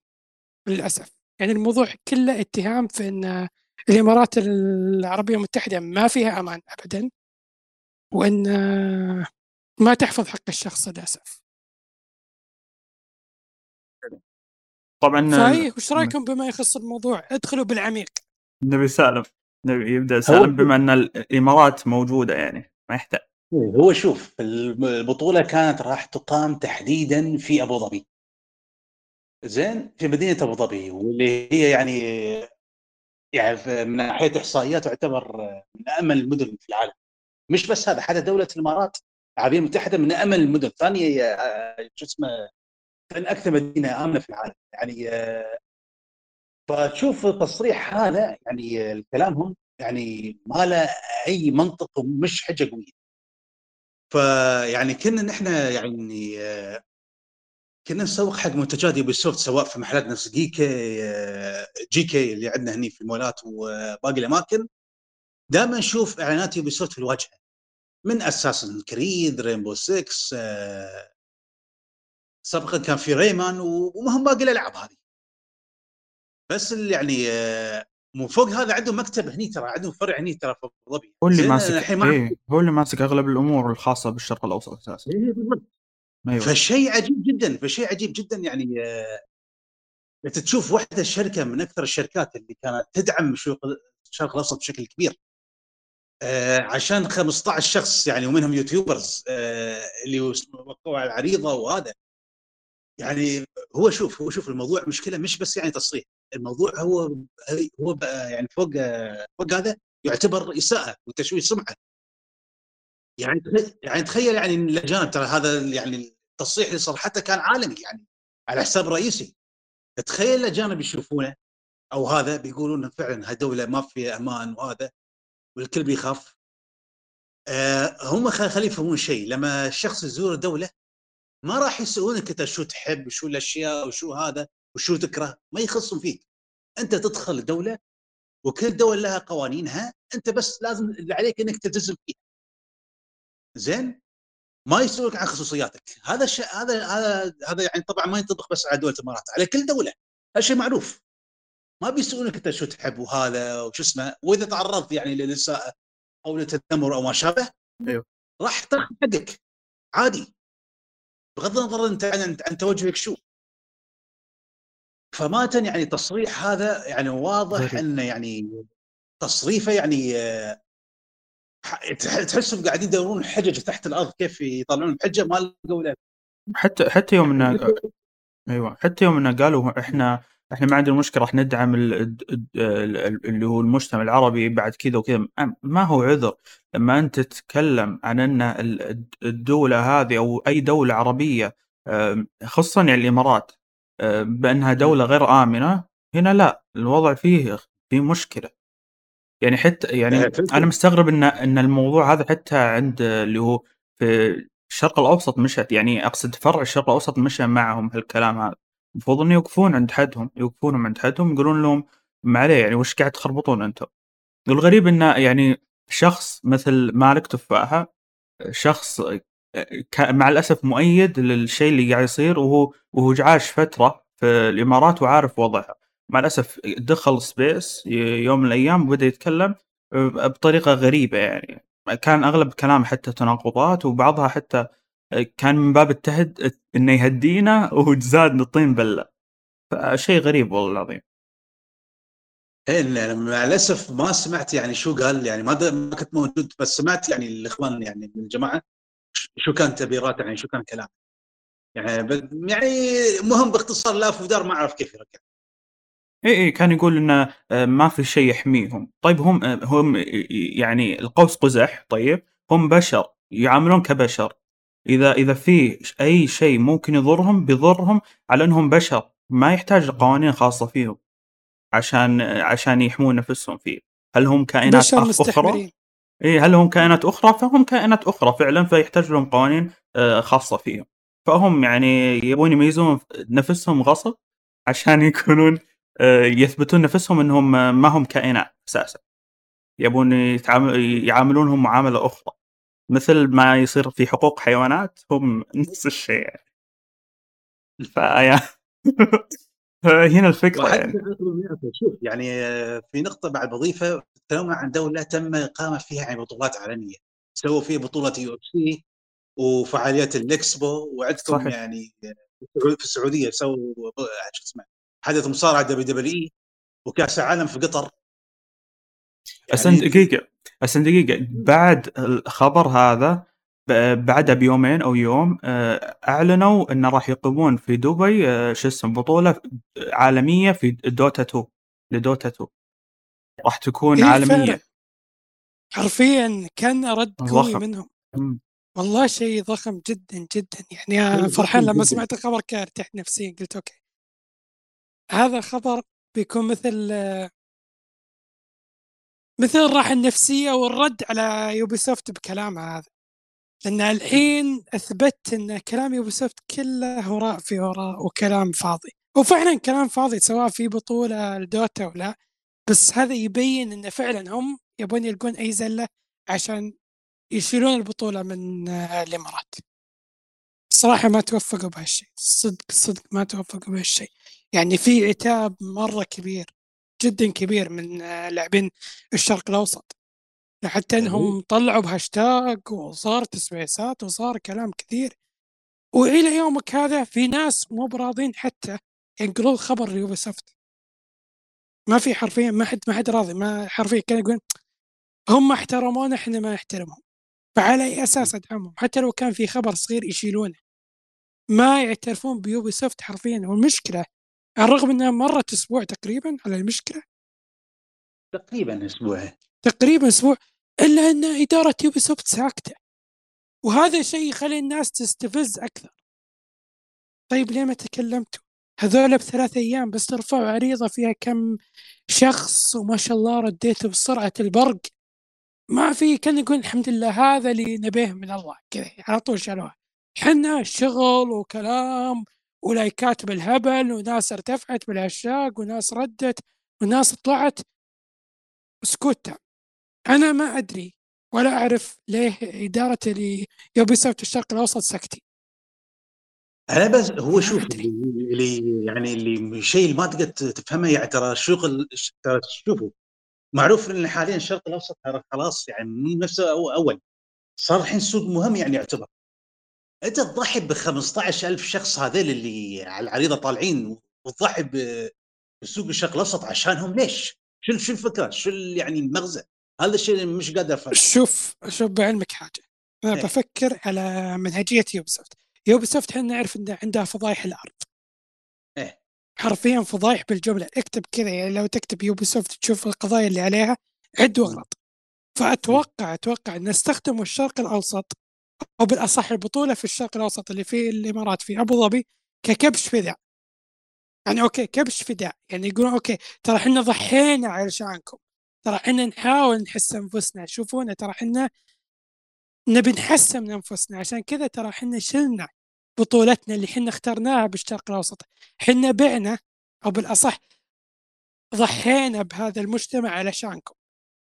للأسف. يعني الموضوع كله اتهام في أن الإمارات العربية المتحدة ما فيها أمان أبدا وأن ما تحفظ حق الشخص للأسف. طبعا فأي وش رأيكم بما يخص الموضوع؟ ادخلوا بالعميق. نبي سالم. يبدأ سالم بما أن الإمارات موجودة يعني ما يحتاج. هو شوف البطولة كانت راح تقام تحديدا في أبو ظبي. زين في مدينة أبو ظبي واللي هي يعني يعني من ناحية إحصائيات تعتبر من امن المدن في العالم. مش بس هذا حتى دولة الإمارات العربية المتحدة من امن المدن. ثانية آه، شو اسمه ثاني أكثر مدينة آمنة في العالم. يعني آه، فتشوف التصريح هذا يعني آه، كلامهم يعني ما له أي منطق ومش حجه قوية. فيعني كنا نحن يعني كنا نسوق حق منتجات Ubisoft سواء في محلات نفس جيكي آه، جي كي اللي عندنا هني في المولات وباقي الأماكن. دائما نشوف إعلانات Ubisoft في الواجهة. من Assassin's Creed Rainbow 6 آه، سابقا كان في ريمان ومهم باقي الألعاب هذه. بس اللي يعني آه، من فوق هذا عندهم مكتب هني ترى عندهم فرع هني ترى في أبو ظبي. هو اللي ماسك إيه هو اللي ماسك أغلب الأمور الخاصة بالشرق الأوسط أساسا. إيه، بالضبط. أيوه. فشيء عجيب جدا فشيء عجيب جدا يعني آه، انت تشوف واحدة الشركة من أكثر الشركات اللي كانت تدعم الشرق الأوسط بشكل كبير آه، عشان 15 شخص يعني ومنهم يوتيوبرز آه، اللي وقعوا على العريضة وهذا. يعني هو شوف هو شوف الموضوع مشكلة مش بس يعني تصريح. الموضوع هو هو يعني فوق فوق هذا يعتبر إساءة وتشويه سمعة. يعني يعني تخيل يعني إن الاجانب ترى هذا يعني التصريح اللي صرحته كان عالمي يعني على حساب رئيسي. تخيل الاجانب يشوفونه أو هذا بيقولون فعلا هالدوله ما فيها أمان وهذا والكل بيخاف. آه هم خلي يفهمون شيء. لما الشخص يزور دولة ما راح يسالونك انت شو تحب وشو الأشياء وشو هذا. وشو تكره ما يخصهم فيك. أنت تدخل دوله وكل دولة لها قوانينها أنت بس لازم اللي عليك إنك تلتزم فيها. زين؟ ما يسالونك عن خصوصياتك. هذا الشيء هذا هذا هذا يعني طبعا ما ينطبق بس على دولة الإمارات على كل دولة. هذا شيء معروف. ما بيسالونك أنت شو تحب وهذا وشو اسمه. وإذا تعرضت يعني للاساءه أو للتذمر أو ما شابه أيوه. راح تاخذ حقك. عادي. بغض النظر أنت عن عن توجهك شو. فما يعني تصريح هذا يعني واضح. إنه يعني تصريفه يعني تحسهم قاعدين يدورون حجج تحت الأرض كيف يطلعون بحجه ما لقوا له حتى حتى يوم إنه أيوه حتى يوم إنه قالوا إحنا إحنا ما عندنا مشكلة راح ندعم اللي هو المجتمع العربي بعد كذا وكذا. ما هو عذر لما أنت تتكلم عن إن الدولة هذه أو أي دولة عربية خصوصا يعني الإمارات. بأنها دولة غير آمنة هنا لا الوضع فيه في مشكلة. يعني حتى يعني أنا مستغرب إن إن الموضوع هذا حتى عند اللي هو في الشرق الأوسط مشت يعني أقصد فرع الشرق الأوسط مشى معهم هالكلام هذا. المفروض إنه يوقفون عند حدهم يوقفونهم عند حدهم يقولون لهم ما عليه يعني وش قاعد تخربطون أنتم؟ والغريب انه يعني شخص مثل مالك تفاحة شخص مع الأسف مؤيد للشيء اللي قاعد يصير وهو وهو عاش فترة في الإمارات وعارف وضعها. مع الأسف دخل سبيس يوم من الأيام وبدأ يتكلم بطريقة غريبة يعني. كان أغلب كلامه حتى تناقضات وبعضها حتى كان من باب التهد إنه يهدينا وزاد الطين بلة. فشيء غريب والله العظيم. إيه مع الأسف ما سمعت يعني شو قال يعني ما ما كنت موجود بس سمعت يعني الإخوان يعني من الجماعة شو كان تعبيرات يعني شو كان كلام يعني يعني مهم باختصار لا فودار ما أعرف كيف يرجع. اي اي كان يقول إنه آه، ما في شيء يحميهم. طيب هم آه، هم يعني القوس قزح طيب هم بشر يعاملون كبشر. إذا إذا في أي شيء ممكن يضرهم بيضرهم على إنهم بشر ما يحتاج قوانين خاصة فيهم عشان عشان يحمون نفسهم فيه. هل هم كائنات أخرى؟ اي هل هم كائنات أخرى؟ فهم كائنات أخرى فعلا فيحتاج لهم قوانين آه، خاصة فيهم. فهم يعني يبون يميزون نفسهم غصب عشان يكونون آه، يثبتون نفسهم إنهم ما هم كائنات أساسا. يبون يعاملونهم معاملة أخرى. مثل ما يصير في حقوق حيوانات هم نفس الشيء يعني. فيا هنا الفكرة يعني. شوف يعني في نقطة بعد بضيفها تكلمنا عن دولة تم إقامة فيها يعني بطولات عالمية. سووا فيها بطولة UFC وفعاليات الاكسبو وعندكم صحيح. يعني في السعودية سووا شو اسمه حدث مصارعة WWE وكأس العالم في قطر. يعني دقيقة استنى دقيقة. بعد الخبر هذا بعدها بيومين أو يوم آه، أعلنوا انه راح يقيمون في دبي آه، شو اسمه بطولة عالمية في Dota 2 ل Dota 2 راح تكون إيه عالمية. حرفيا كان رد قوي منهم. والله شيء ضخم جدا جدا. يعني فرحان لما سمعت الخبر كان ارتحت نفسيا قلت okay. هذا خبر بيكون مثل مثل الراحة النفسية والرد على Ubisoft بكلامه هذا. لأن الحين أثبت أن كلام Ubisoft كله هراء في هراء وكلام فاضي. وفعلا كلام فاضي سواء في بطولة الدوتا ولا بس هذا يبين أن فعلا هم يبون يلقون أي زلة عشان يشيلون البطولة من الإمارات. صراحة ما توفقوا بهالشيء. صدق صدق ما توفقوا بهالشيء. يعني في عتاب مرة كبير جدا كبير من لاعبين الشرق الأوسط. حتى إنهم طلعوا بهاشتاج وصار تسويسات وصار كلام كثير. وإلى يومك هذا في ناس مو براضين حتى ينقلون خبر Ubisoft ما في حرفيا ما حد ما حد راضي ما حرفيا كانوا يقولون هم احترمونا إحنا ما نحترمهم. فعلى أي أساس أدعمهم؟ حتى لو كان في خبر صغير يشيلونه. ما يعترفون ب Ubisoft حرفيا والمشكلة على الرغم إنها مرت أسبوع تقريبا على المشكلة. تقريبا أسبوع. تقريبا أسبوع إلا أن إدارة Ubisoft ساكتة. وهذا الشيء يخلي الناس تستفز أكثر. طيب ليه ما تكلمتوا؟ هذول بثلاث أيام بس ترفعوا عريضة فيها كم شخص وما شاء الله رديته بسرعة البرق. ما في كان يقول الحمد لله هذا اللي نبيه من الله. كذا على طول شالوها. حنا شغل وكلام ولايكات بالهبل وناس ارتفعت بالهاشتاج وناس ردت وناس طلعت سكوت أنا ما أدري ولا أعرف ليه إدارة اللي Ubisoft الشرق الأوسط سكتي أنا بس هو شوف اللي يعني اللي الشيء اللي ما تقدر تفهمه يعني ترى الشغل ترى شوفوا معروف إن حاليا الشرق الأوسط ترى خلاص يعني مو نفسه أول صار الحين سوق مهم يعني يعتبر أنت تضحي ب 15000 شخص هذيل اللي على العريضة طالعين وتضحي بسوق الشرق الأوسط عشانهم ليش؟ شو شو الفكرة؟ شو يعني المغزى؟ هذا الشيء اللي مش قادر افهم شوف شوف بعلمك حاجة أنا إيه؟ بفكر على منهجية Ubisoft Ubisoft إحنا نعرف ان عندها فضايح الأرض. إيه. حرفيا فضايح بالجملة. اكتب كذا يعني لو تكتب Ubisoft تشوف القضايا اللي عليها عد واغلط. فأتوقع أتوقع ان استخدموا الشرق الأوسط أو بالأصح البطولة في الشرق الأوسط اللي في الإمارات في أبو ظبي ككبش فداء. يعني okay كبش فداء. يعني يقولون okay ترى إحنا ضحينا علشانكم. ترى إحنا نحاول نحسن أنفسنا. شوفونا ترى إحنا نبي نحسن من أنفسنا عشان كذا ترى إحنا شلنا بطولتنا اللي إحنا اخترناها بالشرق الأوسط إحنا بعنا أو بالأصح ضحينا بهذا المجتمع علشانكم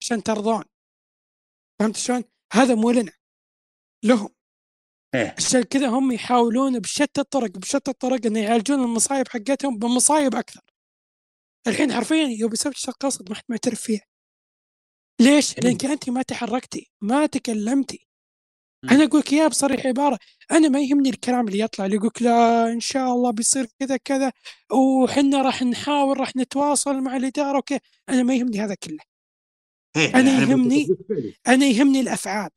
عشان ترضون فهمت شلون؟ هذا مو لنا لهم إيه. عشان كذا هم يحاولون بشتى الطرق بشتى الطرق إنه يعالجون المصايب حقتهم بمصايب أكثر الحين حرفيا Ubisoft الشرق الأوسط ما حد معترف فيها ليش؟ لأنك انت ما تحركتي ما تكلمتي. أنا أقول لك اياها بصريح عبارة أنا ما يهمني الكلام اللي يطلع اللي يقولك لا إن شاء الله بيصير كذا كذا وحنا راح نحاول راح نتواصل مع الإدارة okay أنا ما يهمني هذا كله. إيه، أنا إحنا يهمني-. أنا يهمني الأفعال.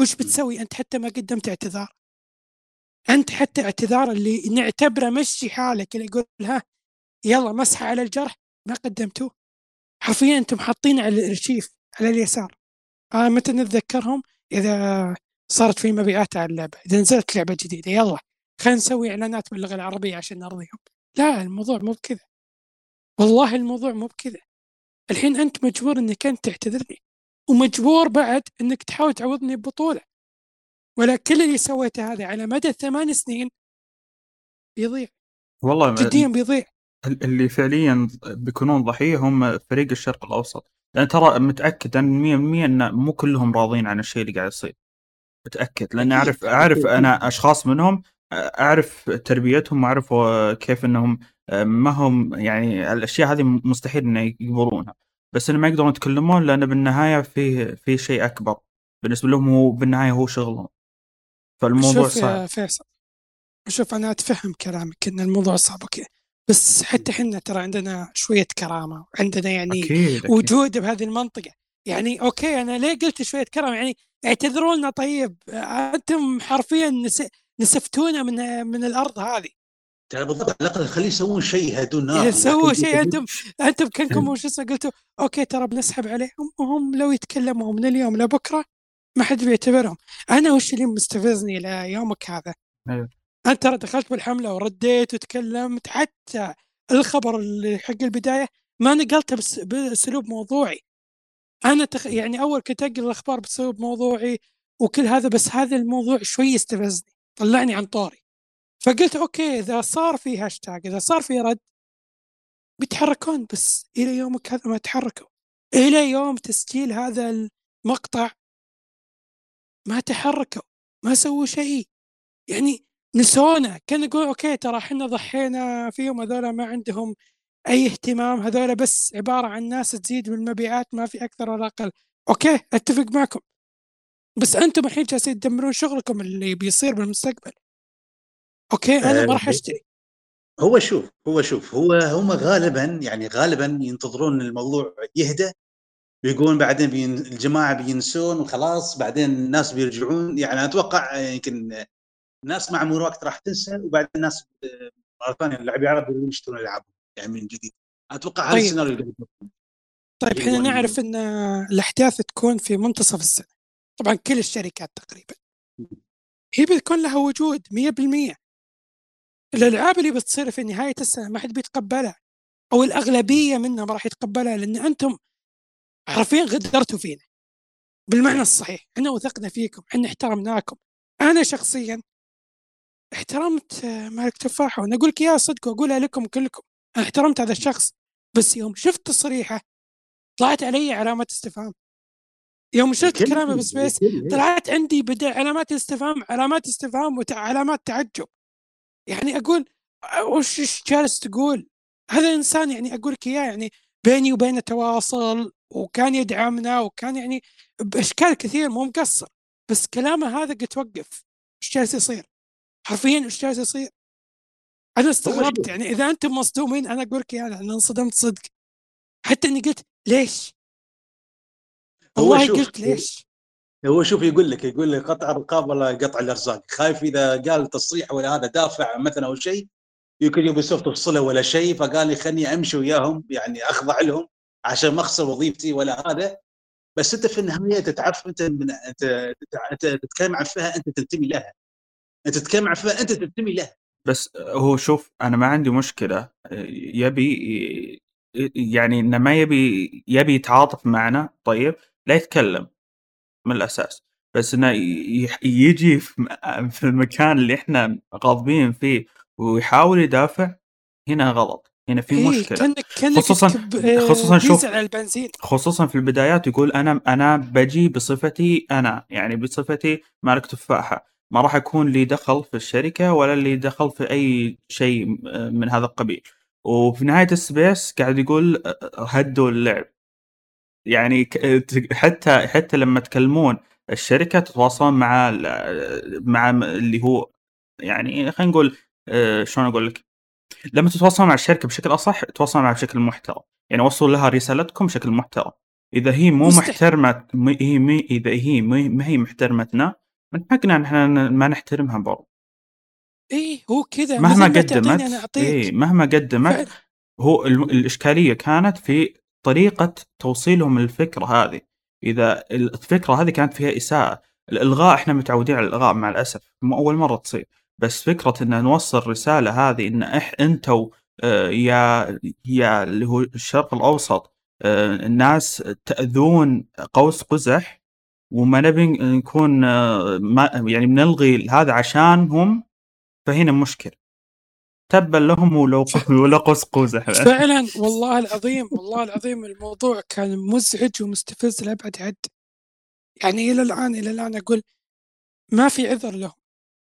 وش. بتسوي؟ أنت حتى ما قدمت اعتذار. أنت حتى اعتذار اللي نعتبره مشي حالك اللي يقول ها يلا مسحه على الجرح. ما قدمتوه. حرفيا أنتم حاطين على الأرشيف على اليسار. آه متى نتذكرهم؟ إذا صارت في مبيعات على اللعبة. إذا نزلت لعبة جديدة يلا خلينا نسوي إعلانات باللغة العربية عشان نرضيهم. لا الموضوع مو بكذا. والله الموضوع مو بكذا. الحين أنت مجبور إنك أنت تعتذر لي ومجبور بعد إنك تحاول تعوضني ببطولة. ولا كل اللي سويته هذا على مدى ثمان سنين بيضيع. والله جديا بيضيع. ال- اللي فعليا بيكونون ضحية هم فريق الشرق الأوسط. لأن ترى متأكد أنا 100% إن مو كلهم راضين عن الشيء اللي قاعد يصير. متأكد لأن أكيد، أعرف أعرف أكيد. أنا أشخاص منهم أعرف تربيتهم واعرف كيف إنهم ما هم يعني الأشياء هذه مستحيل إنه يقبلونها. بس إنه ما يقدرون يتكلمون لأن بالنهاية في في شيء أكبر. بالنسبة لهم هو بالنهاية هو شغلهم. فالموضوع شوف صعب. فيصل شوف أنا أتفهم كلامك إن الموضوع صعب okay. بس حتى إحنا ترى عندنا شوية كرامة وعندنا يعني أكيد أكيد. وجود بهذه المنطقة. يعني okay أنا ليه قلت شوية كرامة؟ يعني اعتذروا لنا طيب. أنتم حرفيا نس... نسفتونا من من الأرض هذه. ترى بالضبط على الأقل خليه يسوون شيء يهدون نار سووا لكن- شيء. أنتم أنتم كأنكم وش اسمه قلتوا أوكي ترى بنسحب عليهم وهم لو يتكلموا من اليوم لبكره ما حد بيعتبرهم. أنا وش اللي مستفزني ليومك هذا؟ أيوه. أنت ترى دخلت بالحملة ورديت وتكلمت حتى الخبر اللي حق البداية ما نقلته بس بأسلوب موضوعي. أنا تخ... يعني أول كنت أقرأ الأخبار باسلوب موضوعي وكل هذا بس هذا الموضوع شوي استفزني طلعني عن طوري فقلت okay إذا صار في هاشتاج إذا صار في رد بيتحركون بس إلى يومك هذا ما تحركوا. إلى يوم تسجيل هذا المقطع ما تحركوا ما سووا شيء. يعني نسونا كان يقول okay ترى إحنا ضحينا فيهم هذول ما عندهم أي اهتمام هذول بس عبارة عن ناس تزيد بالمبيعات ما في أكثر ولا أقل. okay أتفق معكم. بس أنتم الحين جالسين تدمرون شغلكم اللي بيصير بالمستقبل. okay أنا ما راح آه، أشتري. هو شوف هو شوف هو هم غالبا يعني غالبا ينتظرون الموضوع يهدى. ويقولون بعدين بين الجماعة بينسون وخلاص بعدين الناس بيرجعون. يعني أتوقع يمكن الناس مع مرور وقت راح تنسى وبعدين الناس آه، مرة ثانية اللاعبين العرب يشترون العابهم يعني من جديد. أتوقع هذا طيب. السيناريو. طيب إحنا ال- نعرف إن الأحداث تكون في منتصف السنة. طبعا كل الشركات تقريبا. هي بتكون لها وجود 100% الألعاب اللي بتصير في نهاية السنة ما حد بيتقبلها أو الأغلبية منها ما راح يتقبلها لأن أنتم حرفيا غدرتوا فينا. بالمعنى الصحيح إحنا وثقنا فيكم إحنا احترمناكم. أنا شخصيا احترمت مالك تفاحه وأنا أقول لك يا صدق وأقولها لكم كلكم. أنا احترمت هذا الشخص بس يوم شفت تصريحه طلعت علي علامات استفهام. يوم شفت كلامه بسبيس طلعت عندي بدأ علامات استفهام علامات استفهام وعلامات تعجب. يعني أقول أه، وش إيش جالس تقول؟ هذا إنسان يعني أقول لك إياه يعني بيني وبينه تواصل وكان يدعمنا وكان يعني بأشكال كثير مو مقصر بس كلامه هذا قلت وقف إيش جالس يصير؟ حرفيا إيش جالس يصير؟ أنا استغربت. يعني إذا أنتم مصدومين أنا أقول لك اياه أنا انصدمت صدق. حتى إني قلت ليش؟ والله قلت ليش؟ هو شوف يقول لك يقول لك قطع الرقاب ولا قطع الأرزاق. خايف إذا قال تصريح ولا هذا دافع مثلا أو شيء يمكن يوبي سوفت تفصله ولا شيء فقال لي خلني أمشي وياهم يعني أخضع لهم عشان ما أخسر وظيفتي ولا هذا. بس أنت في النهاية أنت تعرف أنت من أنت تتكلم عن فئة أنت تنتمي لها. أنت تتكلم عن فئة أنت تنتمي لها. بس هو شوف أنا ما عندي مشكلة يبي يعني إنه ما يبي يبي يتعاطف معنا طيب لا يتكلم من الأساس. بس إنه يجي في المكان اللي إحنا غاضبين فيه ويحاول يدافع هنا غلط هنا في إيه مشكلة. خصوصا تكب- خصوصا شوف البنزين. خصوصا في البدايات يقول أنا أنا بجي بصفتي أنا يعني بصفتي مالك تفاحة. ما راح يكون لي دخل في الشركة ولا لي دخل في أي شيء من هذا القبيل. وفي نهاية السبيس قاعد يقول هدوا اللعب. يعني حتى حتى لما تكلمون الشركة تتواصلون مع مع اللي هو يعني خلينا نقول آه، شلون أقول لك؟ لما تتواصلون مع الشركة بشكل أصح تتواصلون معها بشكل محترم. يعني وصلوا لها رسالتكم بشكل محترم. إذا هي مو. محترمة هي إذا هي ما هي محترمتنا من حقنا إحنا ما نحترمها برضو. إيه هو كذا مهما مثل ما تعطيني قدمت إيه مهما قدمت فعلا. هو الإشكالية كانت في طريقة توصيلهم الفكرة هذه. إذا الفكرة هذه كانت فيها إساءة الإلغاء إحنا متعودين على الإلغاء مع الأسف مو أول مرة تصير. بس فكرة إن نوصل رسالة هذه إن إح أنتوا آه، يا يا اللي هو الشرق الأوسط آه، الناس تأذون قوس قزح وما نبي نكون آه، ما يعني بنلغي هذا عشانهم فهنا مشكلة. تبا لهم ولو ولو قوس قزح فعلا والله العظيم والله العظيم الموضوع كان مزعج ومستفز لأبعد حد. يعني إلى الآن إلى الآن أقول ما في عذر لهم.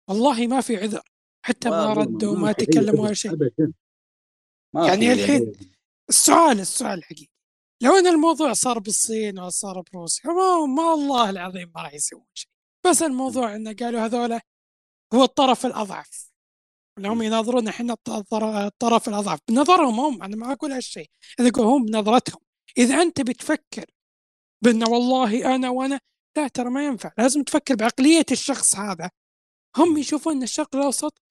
والله ما في عذر. حتى ما ردوا ما تكلموا ولا شيء. يعني الحين. السؤال السؤال الحقيقي لو ان الموضوع صار بالصين ولا صار بروسيا ما, ما الله العظيم ما راح يسوون شيء. بس الموضوع إنه قالوا هذولا هو الطرف الأضعف. إنهم يناظرون إحنا الطر- الطرف الأضعف. بنظرهم هم أنا ما أقول هالشيء. أقول هم بنظرتهم. إذا أنت بتفكر بان والله أنا وأنا لا ترى ما ينفع. لازم تفكر بعقلية الشخص هذا. هم يشوفون إن الشرق الأوسط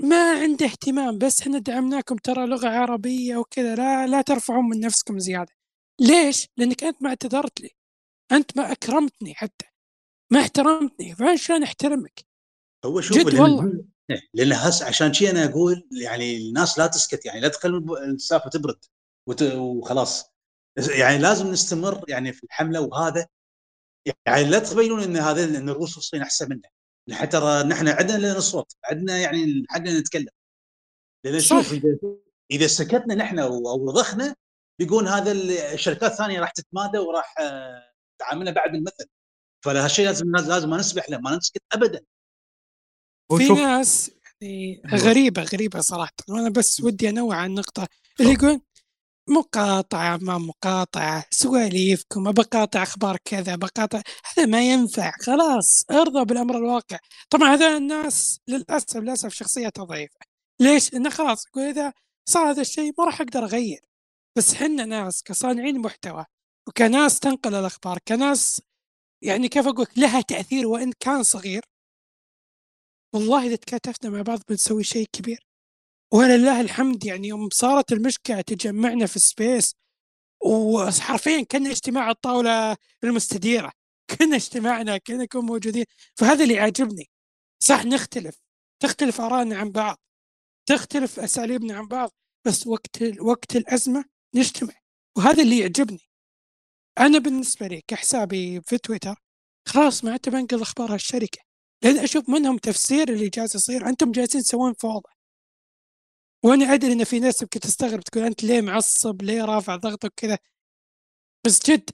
ما عنده اهتمام بس إحنا دعمناكم ترى لغة عربية وكذا لا لا ترفعون من نفسكم زيادة ليش؟ لأنك أنت ما اعتذرت لي أنت ما أكرمتني حتى ما احترمتني شلون أحترمك؟ هو شوف جد والله. لأن هسه عشان شي أنا أقول يعني الناس لا تسكت يعني لا تخلي السالفة تبرد وت- وخلاص يعني لازم نستمر يعني في الحملة وهذا يعني لا تبينون إن هذا إن الروس والصين أحسن منا حتى ترى نحن عندنا لنا اصوات عندنا يعني حقنا نتكلم. لأن. شوف إذا إذا سكتنا نحن أو أو رضخنا بيقول هذا الشركات الثانية راح تتمادى وراح آه، تعاملنا بعد بالمثل فهالشيء لازم لازم ما نسمح له ما نسكت ابدا. في ناس يعني غريبة غريبة صراحة. وأنا بس ودي أنوع عن النقطه اللي يقول مقاطعة ما مقاطعة سواليفكم بقاطع أخبار كذا بقاطع هذا ما ينفع خلاص ارضى بالأمر الواقع. طبعا هذا الناس للأسف للأسف شخصيتها ضعيفة. ليش؟ لأنه خلاص يقول إذا صار هذا الشيء ما راح أقدر أغير. بس حنا ناس كصانعين محتوى وكناس تنقل الأخبار كناس يعني كيف أقول لها تأثير وإن كان صغير. والله إذا تكاتفنا مع بعض بنسوي شيء كبير. ولله الحمد يعني يوم صارت المشكلة تجمعنا في سبيس وحرفيا كنا اجتماع الطاولة المستديرة كنا اجتماعنا كنا نكون موجودين. فهذا اللي عاجبني صح نختلف. تختلف آرائنا عن بعض. تختلف أساليبنا عن بعض. بس وقت وقت الأزمة نجتمع. وهذا اللي يعجبني. أنا بالنسبة لي كحسابي في تويتر خلاص ما عدت بنقل أخبار هالشركة. لأن أشوف منهم تفسير اللي جالس يصير. أنتم جالسين تسوون فوضى. وأنا أدري إن في ناس يمكن تستغرب تقول أنت ليه معصب؟ ليه رافع ضغطك كذا بس جد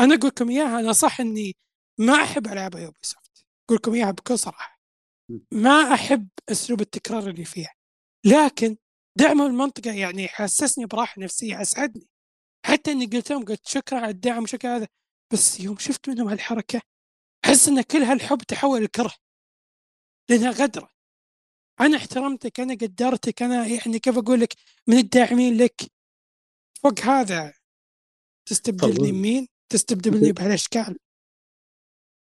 أنا أقول لكم إياها أنا صح إني ما أحب ألعاب يوبي سوفت أقول لكم إياها بكل صراحة. ما أحب أسلوب التكرار اللي فيها. لكن دعم المنطقة يعني حسسني براحة نفسية اسعدني حتى إني قلت لهم قلت شكرا على الدعم وشكرا هذا. بس يوم شفت منهم هالحركة أحس إن كل هالحب تحول لكره. لأنها غدرة. أنا احترمتك أنا قدرتك أنا يعني كيف أقول لك من الداعمين لك. فوق هذا تستبدلني. بمين؟ تستبدلني بهالأشكال.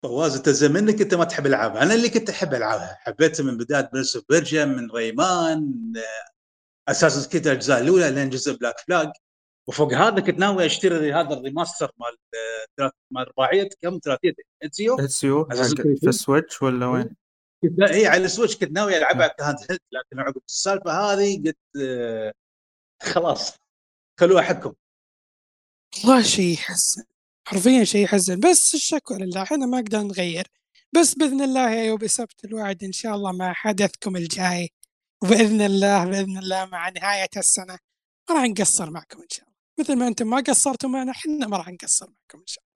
فواز أنت زي منك أنت ما تحب العاب أنا اللي كنت أحب العابها حبيتها من بداية Prince of من Rayman Assassin's Creed الأجزاء الأولى لين جزء Black Flag وفوق هذا كنت ناوي أشتري هذا ال remaster مال آه، مال رباعية. كم؟ ثلاثيه اتسيو اتسيو. في ال Switch ولا وين؟ اي على ال Switch كنت ناوي ألعبها ك handheld لكن عقب السالفة هذه قلت آه، خلاص خلوها حقكم والله شيء يحزن حرفيا شيء يحزن بس الشكوى لله إحنا ما نقدر نغير. بس بإذن الله يا يوبي سبت الوعد إن شاء الله مع حدثكم الجاي. وباذن الله بإذن الله مع نهاية السنة. ما راح نقصر معكم إن شاء الله. مثل ما أنتم ما قصرتوا معنا إحنا ما راح نقصر معكم إن شاء الله.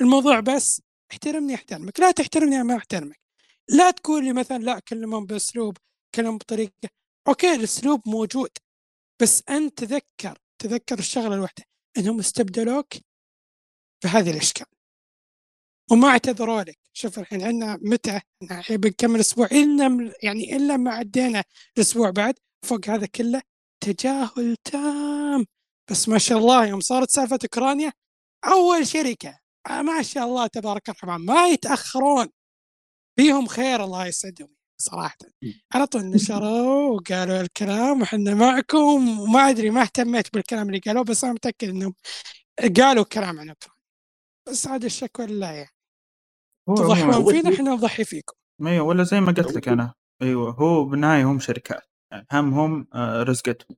الموضوع بس احترمني أحترمك. لا تحترمني ما أحترمك. لا تقول لي مثلا لا كلمهم بأسلوب كلمهم بطريقة. أوكي الأسلوب موجود بس أنت تذكر تذكر الشغلة الواحده إنهم استبدلوك بهذه الأشكال. وما اعتذروا لك. شوف الحين عندنا متى؟ بنكمل أسبوع. إلا يعني إلا ما عدينا الأسبوع بعد فوق هذا كله تجاهل تام. بس ما شاء الله يوم صارت سالفة أوكرانيا أول شركة ما شاء الله تبارك الرحمن ما يتأخرون. فيهم خير الله يسعدهم صراحة. على طول نشروا وقالوا الكلام وحنا معكم وما أدري ما اهتميت بالكلام اللي قالوه بس أنا متأكد إنهم قالوا كلام عن اوكرانيا بس عاد الشكوى لله يعني. تضحون فينا إحنا نضحي فيكم. أيوه ولا زي ما قلت لك أنا. أيوه هو بالنهاية هم شركات. يعني همهم آه، رزقتهم.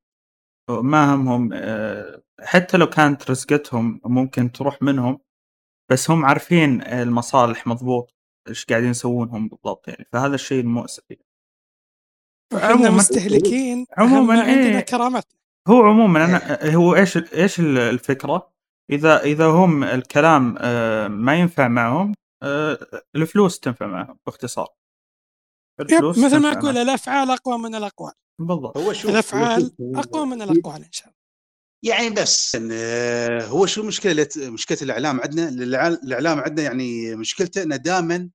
ما همهم آه، حتى لو كانت رزقتهم ممكن تروح منهم بس هم عارفين المصالح مضبوط. إيش قاعدين يسوونهم بالضبط يعني فهذا الشيء المؤسف يعني. إحنا عموماً- مستهلكين عموماً عموما عندنا إيه. كرامتنا هو عموما أنا هو إيش إيش الفكرة؟ إذا إذا هم الكلام آه، ما ينفع معهم آه، الفلوس تنفع معهم باختصار. الفلوس مثل ما أقول. الأفعال أقوى من الأقوال بالضبط هو هو الأفعال أقوى من الأقوال إن شاء الله يعني بس آه، هو شو مشكلة مشكلة الإعلام عندنا الإعلام- الإعلام عندنا يعني مشكلته إنه دائما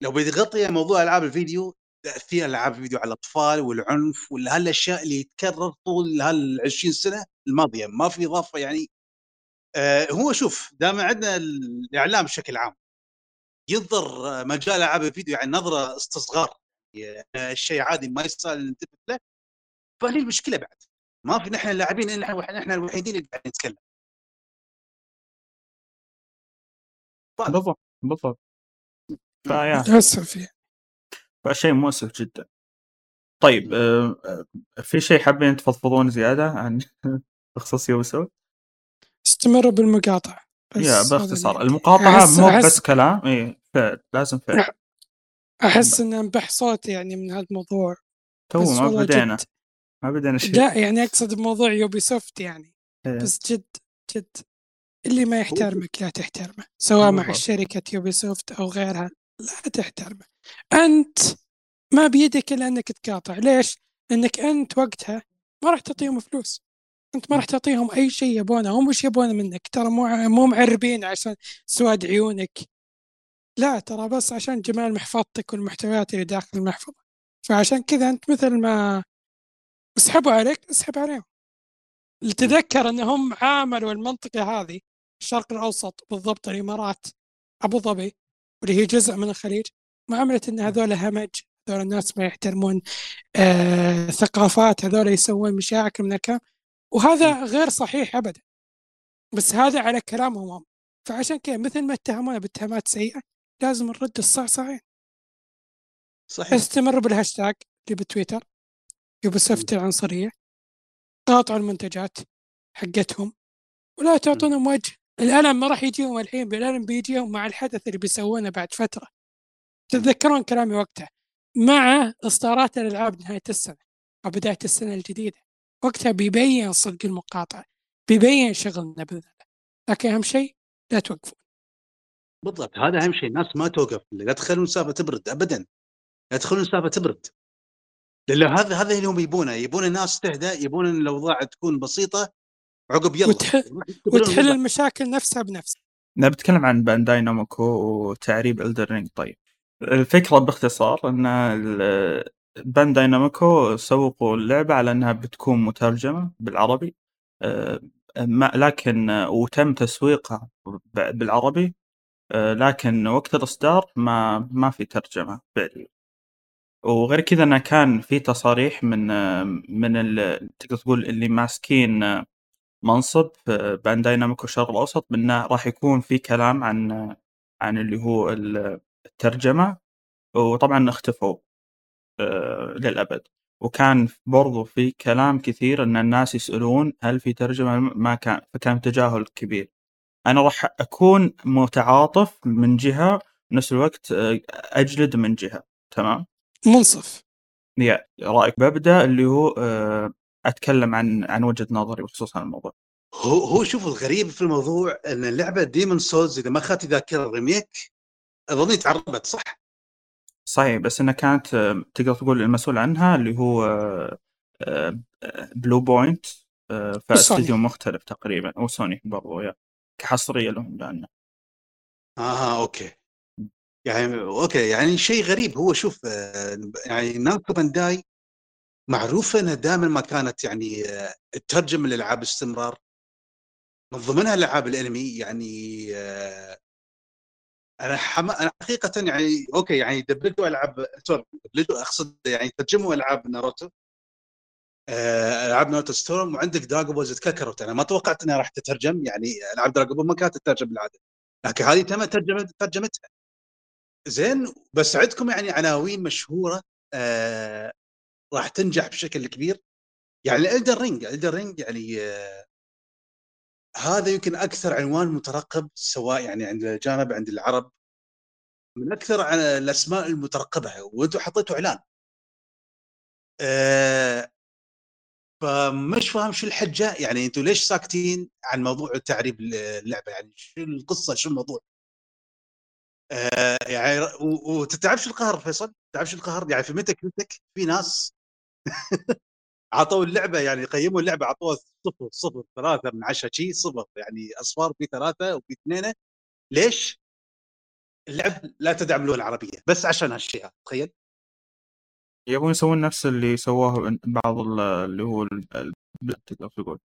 لو بيغطي موضوع ألعاب الفيديو في ألعاب فيديو على الأطفال والعنف ولا هالاشياء اللي يتكرر طول هال 20 سنة الماضية ما في إضافة يعني. آه هو شوف دائما عندنا الإعلام بشكل عام ينظر مجال ألعاب الفيديو يعني نظرة استصغار يعني الشيء عادي ما يستاهل ننتبه له. فهي المشكلة بعد ما في نحن اللاعبين نحن الوحيدين اللي قاعدين نتكلم. بالضبط بالضبط. فيا للأسف يعني. فشيء مؤسف جدا. طيب آه، آه، في شيء حابين تفضفضون زيادة عن بخصوص يوسف؟ استمروا بالمقاطعة بس يا باختصار. المقاطعة أحس- مو بس كلام إي فعل لازم فعل أحس ان انبح صوتي يعني من هذا الموضوع تو ما بدينا ما بدينا شيء لا يعني أقصد بموضوع Ubisoft يعني إيه. بس جد جد اللي ما يحترمك لا تحترمه سواء مع. شركة Ubisoft أو غيرها لا تحترمه. أنت ما بيدك إلا أنك تقاطع. ليش؟ لأنك أنت وقتها ما راح تعطيهم فلوس. أنت ما راح تعطيهم أي شيء يبونه. هم وش يبونه منك؟ ترى مو مو معربين عشان سواد عيونك. لا ترى بس عشان جمال محفظتك والمحتويات اللي داخل المحفظة. فعشان كذا أنت مثل ما اسحبوا عليك اسحب عليهم. تذكر انهم عاملوا المنطقة هذه الشرق الأوسط بالضبط الإمارات أبو ظبي. واللي هي جزء من الخليج معامله إن هذول همج هذول الناس ما يحترمون آه ثقافات هذول يسوون مشاكل من الكلام وهذا غير صحيح ابدا. بس هذا على كلامهم هم. فعشان كذا مثل ما اتهمونا باتهامات سيئة لازم نرد الصاع صاعين صحيح. استمروا بالهاشتاج اللي بتويتر Ubisoft العنصرية. قاطعوا المنتجات حقتهم. ولا تعطونهم وجه الألم ما راح يجيهم الحين بالألم بيجيهم مع الحدث اللي بيسوونه بعد فترة. تتذكرون كلامي وقتها؟ مع إصدارات الألعاب نهاية السنة أو بداية السنة الجديدة. وقتها بيبين صدق المقاطعة بيبين شغلنا بإذن الله لكن أهم شيء لا توقفون. بالضبط هذا أهم شيء. الناس ما توقف. لا تخلون السالفه تبرد ابدا. لا تخلون السالفه تبرد. لأن هذا هذا اللي هم يبونه. يبون الناس تهدى يبون الأوضاع تكون بسيطة عقب يلا. وتح- وتحل. المشاكل نفسها بنفسها. نبي نتكلم عن Bandai Namco وتعريب Elden Ring طيب. الفكرة باختصار إن ال- Bandai Namco سوقوا اللعبة على إنها بتكون مترجمة بالعربي. آه، ما- لكن وتم تسويقها ب- بالعربي. آه، لكن وقت الإصدار ما ما في ترجمة فعلية. وغير كذا إنه كان في تصاريح من آه، من ال تقدر تقول اللي ماسكين منصب في Bandai Namco الشرق الأوسط بأنه راح يكون في كلام عن عن اللي هو ال الترجمة وطبعًا اختفوا آه، للأبد، وكان برضو في كلام كثير إن الناس يسألون هل في ترجمة؟ ما كان فكان تجاهل كبير. أنا راح أكون متعاطف من جهة بنفس الوقت آه، أجلد من جهة، تمام؟ منصف. يا رأيك ببدأ اللي هو أتكلم عن عن وجهة نظري بخصوص هذا الموضوع. هو هو شوف الغريب في الموضوع إن اللعبه Demon's Souls إذا ما خانتني الذاكرة ال remake اظني تعربت صح؟ صحيح بس إنها كانت تقدر تقول المسؤول عنها اللي هو Bluepoint فاستديو مختلف تقريبا أو سوني برضو يا كحصرية لهم لأنه آه okay يعني okay يعني شيء غريب هو شوف آه، يعني Namco Bandai معروفة إنها دائما ما كانت يعني آه، تترجم الالعاب باستمرار. من ضمنها العاب الأنمي يعني أنا حم... أنا حقيقة يعني okay يعني دبلجوا ألعاب دبلجوا أقصد يعني ترجموا ألعاب ناروتو آه، ألعاب Naruto Storm وعندك Dragon Ball Z Kakarot أنا ما توقعت إنها راح تترجم يعني ألعاب Dragon Ball ما كانت تترجم بالعادة. لكن هذه تم ترجمه ترجمتها. زين بس عندكم يعني عناوين مشهورة آه راح تنجح بشكل كبير. يعني Elden Ring Elden Ring يعني آه هذا يمكن أكثر عنوان مترقب سواء يعني عند الجانب عند العرب. من أكثر الأسماء المترقبة وأنتم حطيتوا إعلان. أه فمش فاهم شو الحجة. يعني أنتم ليش ساكتين عن موضوع تعريب اللعبة؟ يعني شو القصة؟ شو الموضوع؟ أه يعني وتتعرف شو القهر فيصل؟ تعرف شو القهر؟ يعني في متى كنتك في ناس عطوا اللعبة يعني قيموا اللعبة عطوها صفر صفر ثلاثة من عشرة شيء صفر يعني أصفار في ثلاثة وفي اثنين ليش؟ اللعبه لا تدعم اللغة العربية بس عشان هالشيء هذا تخيل. يبون يسوون نفس اللي سووه بعض اللي هو تقدر تقول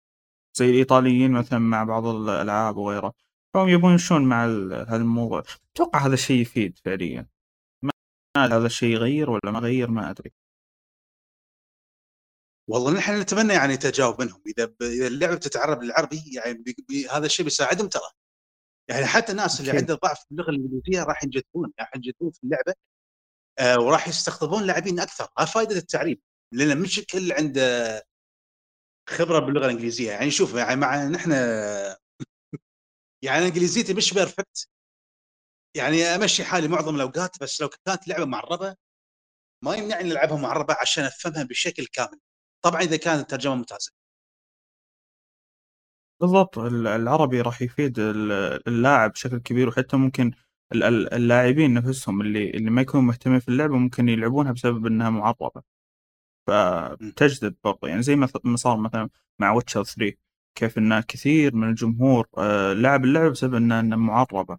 زي الإيطاليين مثلا مع بعض الألعاب وغيره. فهم يبون يمشون مع هذا الموضوع أتوقع هذا الشيء يفيد فعليا. ما هذا الشيء يغير ولا ما يغير؟ ما أدري. والله نحن نتمنى يعني تجاوب منهم. إذا إذا اللعبة بتتعرب للعربي يعني هذا الشيء بيساعدهم ترى. يعني حتى الناس اللي عندها ضعف في اللغة الإنجليزية راح ينجذبون. راح ينجذبون في اللعبة آه وراح يستقطبون لاعبين أكثر. هذا فائده التعريب. لأن مش الكل عنده خبرة باللغة الإنجليزية. يعني شوف يعني مع نحن يعني إنجليزيتي مش بيرفكت يعني أمشي حالي معظم الأوقات بس لو كانت لعبة معربة ما يمنعني نلعبها معربة عشان أفهمها بشكل كامل. طبعا إذا كانت الترجمة ممتازة. بالضبط العربي راح يفيد اللاعب بشكل كبير وحتى ممكن اللاعبين نفسهم اللي اللي ما يكونوا مهتمين في اللعبة ممكن يلعبونها بسبب إنها معربه فتجذب برضه يعني زي ما صار مثلا مع Witcher 3 كيف إن كثير من الجمهور آه، لعب اللعبة بسبب إنها معربه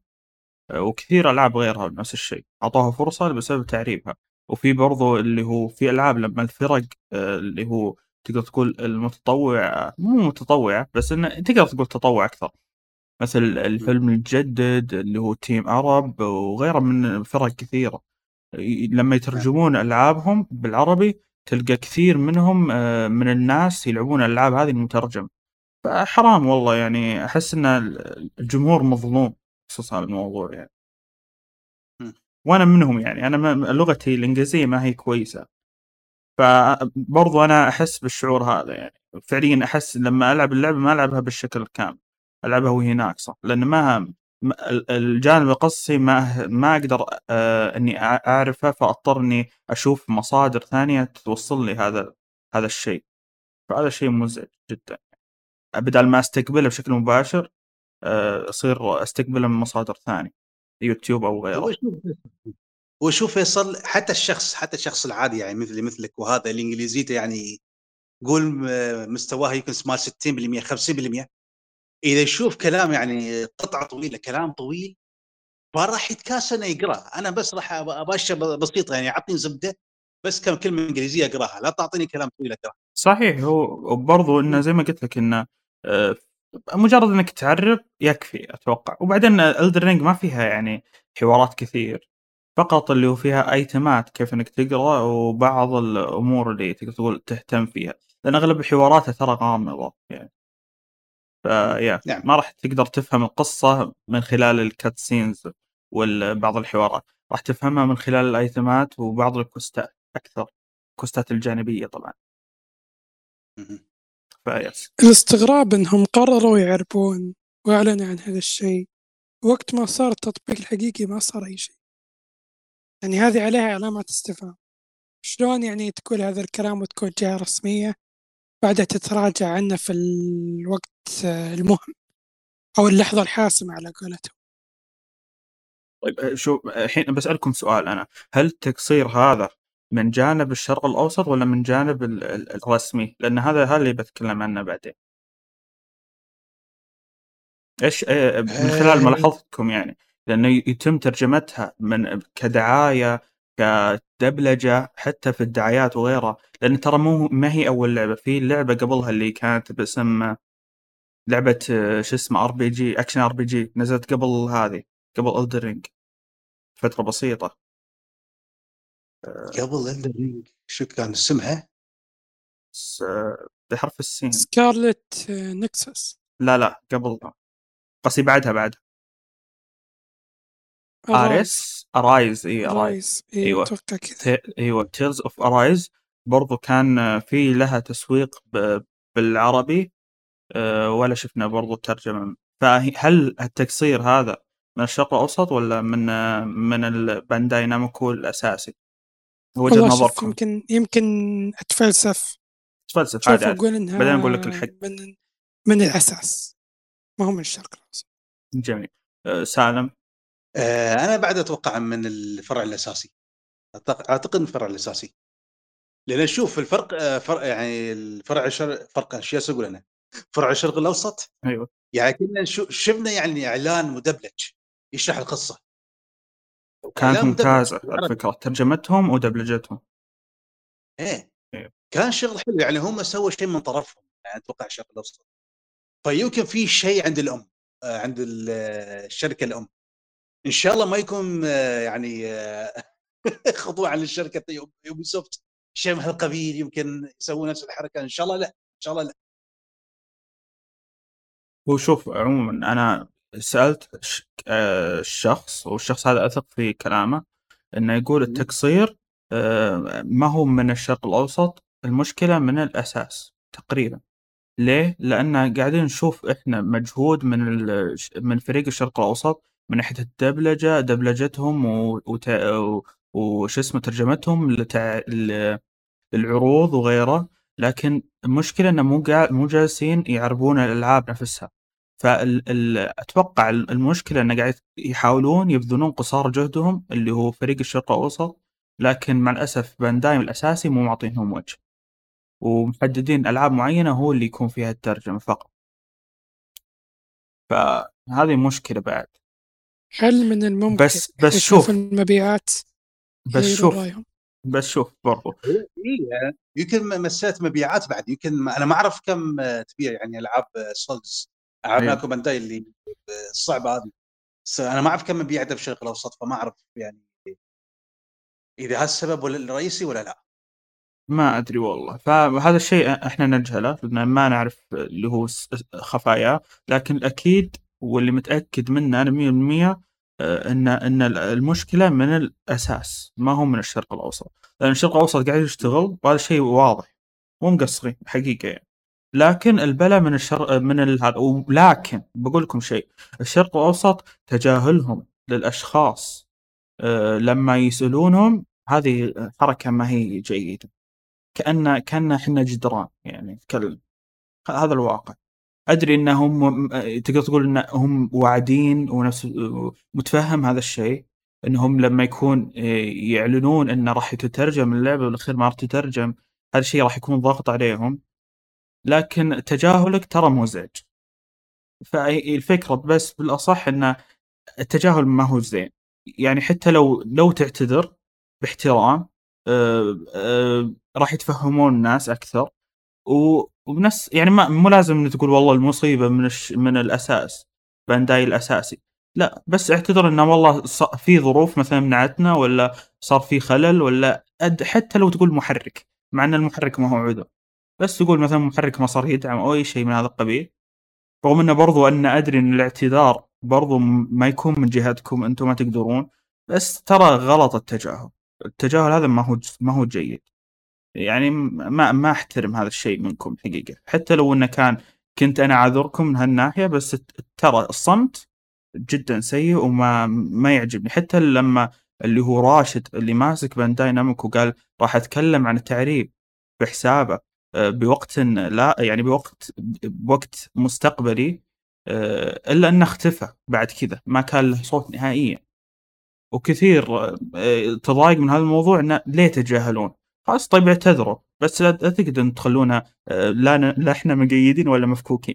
آه، وكثير ألعاب غيرها نفس الشيء أعطوها فرصة بسبب تعريبها. وفي برضو اللي هو في ألعاب لما الفرق آه، اللي هو تقدر تقول المتطوع مو متطوعة بس إنه تقدر تقول تطوع أكثر. مثل الفيلم الجدد اللي هو Team عرب وغيره من فرق كثيرة. لما يترجمون ألعابهم بالعربي تلقى كثير منهم آه، من الناس يلعبون الالعاب هذه المترجم. فحرام والله يعني أحس إن الجمهور مظلوم بخصوص هذا الموضوع يعني. وأنا منهم يعني. أنا لغتي الإنجليزية ما هي كويسة. فبرضو أنا أحس بالشعور هذا يعني. فعليا أحس لما ألعب اللعبة ما ألعبها بالشكل الكامل ألعبها وهي ناقصة. لأن ما الجانب القصصي ما ما أقدر آه إني أعرفه فأضطر إني أشوف مصادر ثانية توصل لي هذا هذا الشيء. فهذا شيء مزعج جدا. بدل ما أستقبله بشكل مباشر آه، أصير أستقبله من مصادر ثانية. يوتيوب أو غيره. وشوف فيصل حتى الشخص حتى الشخص العادي يعني مثلي مثلك وهذا اللي انجليزيته يعني قول مستواه يمكن مال 60% 50% إذا يشوف كلام يعني قطعة طويلة كلام طويل فراح يتكاسل إنه يقرأ. أنا بس راح أباشر بسيطة يعني اعطيني زبدة بس كم كلمة إنجليزية أقراها لا تعطيني كلام طويل اقراه صحيح هو وبرضه إنه زي ما قلت لك إنه آه، مجرد إنك تعرف يكفي أتوقع. وبعدين الدر رينج ما فيها يعني حوارات كثير. فقط اللي هو فيها ايتمات كيف إنك تقرأ وبعض الأمور اللي تقدر تقول تهتم فيها. لأن أغلب حواراتها ترى غامضة يعني. فيا نعم. ما راح تقدر تفهم القصة من خلال ال cutscenes وبعض الحوارات. راح تفهمها من خلال ال item ات وبعض ال quest ات أكثر ال quest ات الجانبية طبعا. فيس الاستغراب إنهم قرروا يعربون واعلنوا عن هذا الشيء. وقت ما صار التطبيق الحقيقي ما صار أي شيء. يعني هذه عليها علامات استفهام. شلون يعني تقول هذا الكلام وتكون جهة رسمية بعدها تتراجع عنه في الوقت المهم أو اللحظة الحاسمة على قولتهم؟ طيب شو الحين بسألكم سؤال أنا. هل التقصير هذا من جانب الشرق الأوسط ولا من جانب ال- ال- الرسمي؟ لأن هذا هذا اللي بتكلم عنه بعدين. إيش آه، من خلال آه. ملاحظتكم يعني لأنه يتم ترجمتها من كدعاية كدبلجة حتى في الدعايات وغيرها لأن ترى مو ما هي أول لعبة في لعبة قبلها اللي كانت باسم لعبة آه، شو اسمه آر بي جي أكشن آر بي جي نزلت قبل هذه قبل Elden Ring فترة بسيطة قبل Elden Ring شو كان اسمها؟ بس آه، بحرف السين. Scarlet آه، Nexus لا لا قبل. قصدي بعدها بعد. Arise Arise إي Arise Arise إيوه. أتوقع كذا. إيوه. Tales of Arise برضو كان آه، في لها تسويق ب- بالعربي آه، ولا شفنا برضو ترجمة. فهل التقصير هذا من الشرق الأوسط ولا من آه، من ال Bandai Namco الأساسي؟ وجهة نظركم. يمكن يمكن أتفلسف. تفلسف شوف عادي. عادي أقول بعدين أقول لك الحق. من من الأساس. ما هو من الشرق الأوسط. جميل. آه، سالم؟ آه أنا بعد أتوقع من الفرع الأساسي. أعتقد من الفرع الأساسي. لأن شوف الفرق آه، فرق يعني الفرع الشرق فرق إيش أقول أنا؟ فرع الشرق الأوسط؟ أيوه. يعني كنا شفنا يعني إعلان مدبلج يشرح القصة. كانت ممتازة بالعربي. الفكرة ترجمتهم ودبلجتهم إيه. إيه. كان شغل حلو يعني هم سووا شيء من طرفهم يعني أتوقع الشرق الاوسط فيمكن في شيء عند الأم آه، عند ال- آه، الشركة الأم. إن شاء الله ما يكون آه، يعني خضوعا للشركة يوبي سوفت شيء من هالقبيل يمكن يسوون نفس الحركة. إن شاء الله لا إن شاء الله لا. هو شوف عموما أنا سألت ش- آه، الشخص والشخص هذا أثق في كلامه إنه يقول. التقصير آه، ما هو من الشرق الأوسط المشكلة من الأساس تقريبا ليه؟ لأن قاعدين نشوف إحنا مجهود من من فريق الشرق الأوسط من ناحية الدبلجة دبلجتهم وت- وش اسمه ترجمتهم لتع... للعروض وغيره لكن المشكلة إنه مو قاعد مو جالسين يعربون الألعاب نفسها فاتوقع المشكلة انه قاعد يحاولون يبذلون قصارى جهدهم اللي هو فريق الشرق الأوسط لكن مع الأسف بانداي الأساسي مو معطينهم وجه. ومحددين ألعاب معينة هو اللي يكون فيها الترجمة فقط. فهذه مشكلة بعد. هل من الممكن بس بس شوف. المبيعات؟ بس شوف. رأيهم؟ بس شوف برضو. يمكن مسات مبيعات بعد. يمكن أنا ما أعرف كم تبيع يعني ألعاب Souls العاب. Namco Bandai اللي الصعبه هذه. بس أنا ما أعرف كم مبيعاتها في الشرق الأوسط فما أعرف يعني إذا هذا السبب ولا الرئيسي ولا لا. ما أدري والله. فهذا الشيء إحنا نجهله لأن ما نعرف اللي هو خفاياه. لكن الأكيد واللي متأكد منه أنا 100% آه، إن إن المشكلة من الأساس. ما هو من الشرق الأوسط. لأن الشرق الأوسط قاعد يشتغل وهذا شيء واضح مو مقصرين حقيقة يعني. لكن البلاء من الشرق من هذا ولكن بقول لكم شيء الشرق الأوسط تجاهلهم للأشخاص آه، لما يسألونهم هذه حركة ما هي جيدة. كأن كأن إحنا جدران يعني نتكلم هذا الواقع. أدري انهم تقدر تقول انهم واعدين ونفس متفهم هذا الشيء انهم لما يكون إيه، يعلنون انه راح تترجم اللعبة بالاخير ما راح تترجم هذا الشيء راح يكون ضغط عليهم. لكن تجاهلك ترى مزعج فالفكرة بس بالأصح إن التجاهل ما هو زين. يعني حتى لو لو تعتذر باحترام آه، آه، راح يتفهمون الناس أكثر. وبنفس يعني ما مو لازم إن تقول والله المصيبة من الش من الأساس، بانداي الأساسي، لأ بس اعتذر إنه والله في ظروف مثلًا منعتنا والّا صار في خلل والّا أد حتى لو تقول محرك، مع إن المحرك ما هو عذر، بس تقول مثلًا محرك ما صار يدعم أو أي شيء من هذا القبيل، رغم إنه برضو أنا أدري إن الاعتذار برضو ما يكون من جهتكم أنتم ما تقدرون، بس ترى غلط التجاهل، التجاهل هذا ما هو ما هو جيد. يعني ما ما أحترم هذا الشيء منكم حقيقة، حتى لو إنه كان كنت أنا أعذركم من هالناحية بس ترى الصمت جدًا سيء وما ما يعجبني، حتى لما اللي هو راشد اللي ماسك بانداي نامكو وقال راح أتكلم عن التعريب بحسابه. بوقت لا يعني بوقت بوقت مستقبلي آآ إلا إنه أختفى بعد كذا، ما كان له صوت نهائيًا. وكثير آآ تضايق من هذا الموضوع إنه ليه تتجاهلون؟ خلاص طيب اعتذروا، بس لا تقعدون تخلونا لا لا إحنا مقيدين ولا مفكوكين،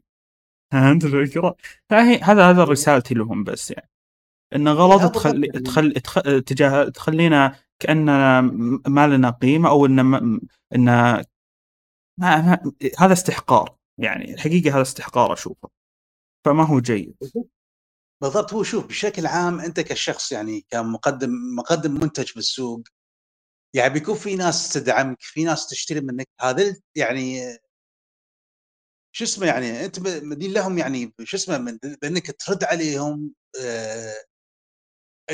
فهمت الفكرة؟ فهي هذا هذا رسالتي لهم بس يعني، إنه غلط تخلي يعني تخل تخ تجاه تخلينا كأننا م ما لنا قيمة أو إن م إن ما ما هذا استحقار، يعني الحقيقة هذا استحقار أشوفه، فما هو جيد. بالضبط. هو شوف بشكل عام أنت كشخص يعني كمقدم مقدم منتج بالسوق، يعني بيكون في ناس تدعمك، في ناس تشتري منك، هذيل يعني شو اسمه يعني أنت م مدين لهم يعني شو اسمه من بإنك ترد عليهم آآ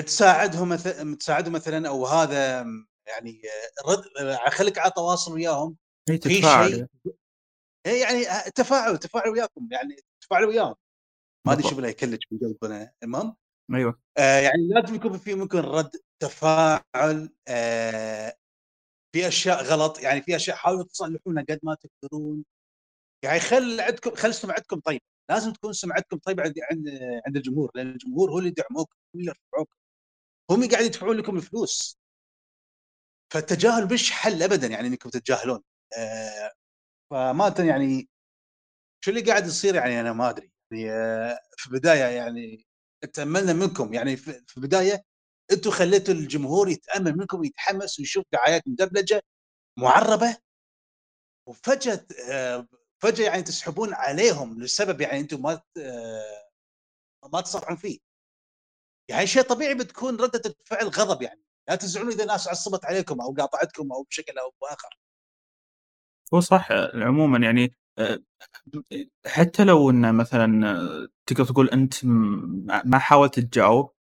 تساعدهم مث تساعدهم مثلًا أو هذا يعني رد خليك على تواصل وياهم إي في تتفاعل شيء يعني. إي يعني تفاعل تفاعل وياكم يعني تفاعلوا وياهم، ما أدري شو. بالله يكلج بقلبنا، المهم أيوه. آآ يعني لازم يكون في ممكن رد، تفاعل آآ في أشياء غلط، يعني في أشياء حاولوا تصلحونها قد ما تقدرون، يعني خل عندكم خل سمعتكم طيبة، لازم تكون سمعتكم طيبة عند عند الجمهور، لأن الجمهور هو اللي يدعموك، هو اللي يرفعوك، هم قاعد يدفعون لكم الفلوس. فالتجاهل مش حل أبدًا يعني إنكم تتجاهلون، آآ فأمانةً يعني شو اللي قاعد يصير يعني أنا ما أدري، يعني في البداية يعني تأملنا منكم يعني في البداية أنتم خليتوا الجمهور يتأمل منكم ويتحمس ويشوف دعايات مدبلجة معربة وفجأة آآ فجأة يعني تسحبون عليهم لسبب يعني أنتم ما ما تصرحون فيه. يعني شيء طبيعي بتكون ردة الفعل غضب يعني، لا تزعلون إذا ناس عصبت عليكم أو قاطعتكم أو بشكل أو بآخر. هو صح عمومًا يعني آآ حتى لو إنه مثلًا تقدر تقول أنت م ما حاولت تجاوب،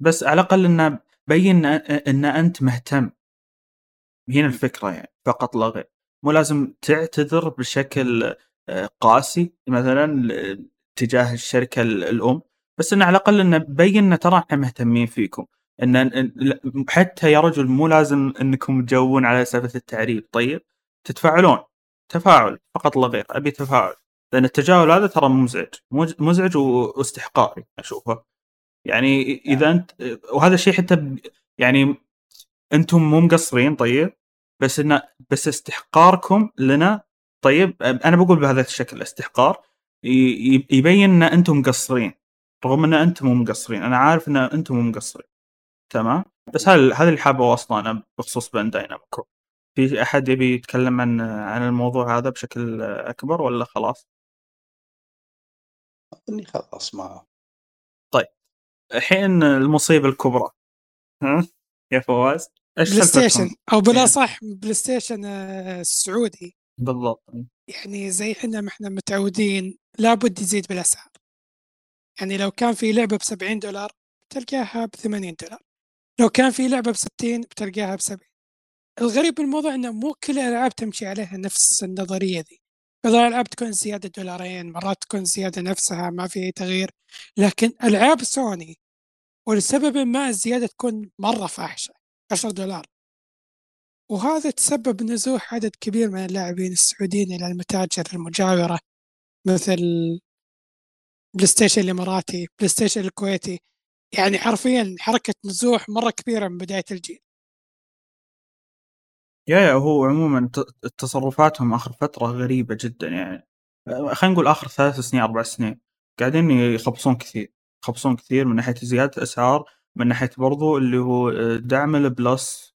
بس على الأقل إنه بيّن أ إن أنت مهتم. هنا إمم. الفكرة يعني فقط لا غير، مو لازم تعتذر بشكل قاسي مثلًا تجاه الشركة ال الأم، بس إنه على الأقل إنه بيّن إن ترى إحنا مهتمين فيكم، ل حتى يا رجل مو لازم إنكم تجاوبون على سالفة التعريب طيب، تتفاعلون، تفاعل فقط لا غير، أبي تفاعل، لأن التجاهل هذا ترى مزعج، مزعج واستحقاري أشوفه، يعني. إذا أنت وهذا الشيء حتى يعني أنتم مو مقصرين طيب، بس إنه بس استحقاركم لنا طيب. أ أنا باقول بهذا الشكل استحقار. يبين إن أنتم مقصرين، رغم إن أنتم مو مقصرين، أنا عارف إن أنتم مو مقصرين، تمام؟ بس هذا هذا اللي حاب أوصله أنا بخصوص بانداي نامكو. في أحد يبي يتكلم عن عن الموضوع هذا بشكل أكبر والّا خلاص؟ أظني خلاص ما طيب، الحين المصيبة الكبرى، ها، يا فواز، إيش بلاي ستيشن؟ أو يعني بالأصح بلاي ستيشن السعودي. بالضبط،. يعني زي حنا ما إحنا متعودين لابد يزيد بالأسعار. يعني لو كان في لعبة ب$70 بتلقاها ب$80 لو كان في لعبة ب60 بتلقاها ب70. الغريب بالموضوع إنه مو كل الألعاب تمشي عليها نفس النظرية ذي، بعض الألعاب تكون زيادة دولارين، مرات تكون زيادة نفسها ما في أي تغيير، لكن ألعاب سوني ولسببٍ ما الزيادة تكون مرة فاحشة $10 وهذا تسبب نزوح عدد كبير من اللاعبين السعوديين إلى المتاجر المجاورة مثل بلاي ستيشن الإماراتي، بلاي ستيشن الكويتي، يعني حرفيًا حركة نزوح مرة كبيرة من بداية الجيل. يا يا هو عمومًا ت تصرفاتهم آخر فترة غريبة جدًا يعني، آآ خلينا نقول آخر 3 سنين 4 سنين، قاعدين يخبصون كثير، يخبصون كثير من ناحية زيادة الأسعار، من ناحية برضو اللي هو آآ دعم ال Plus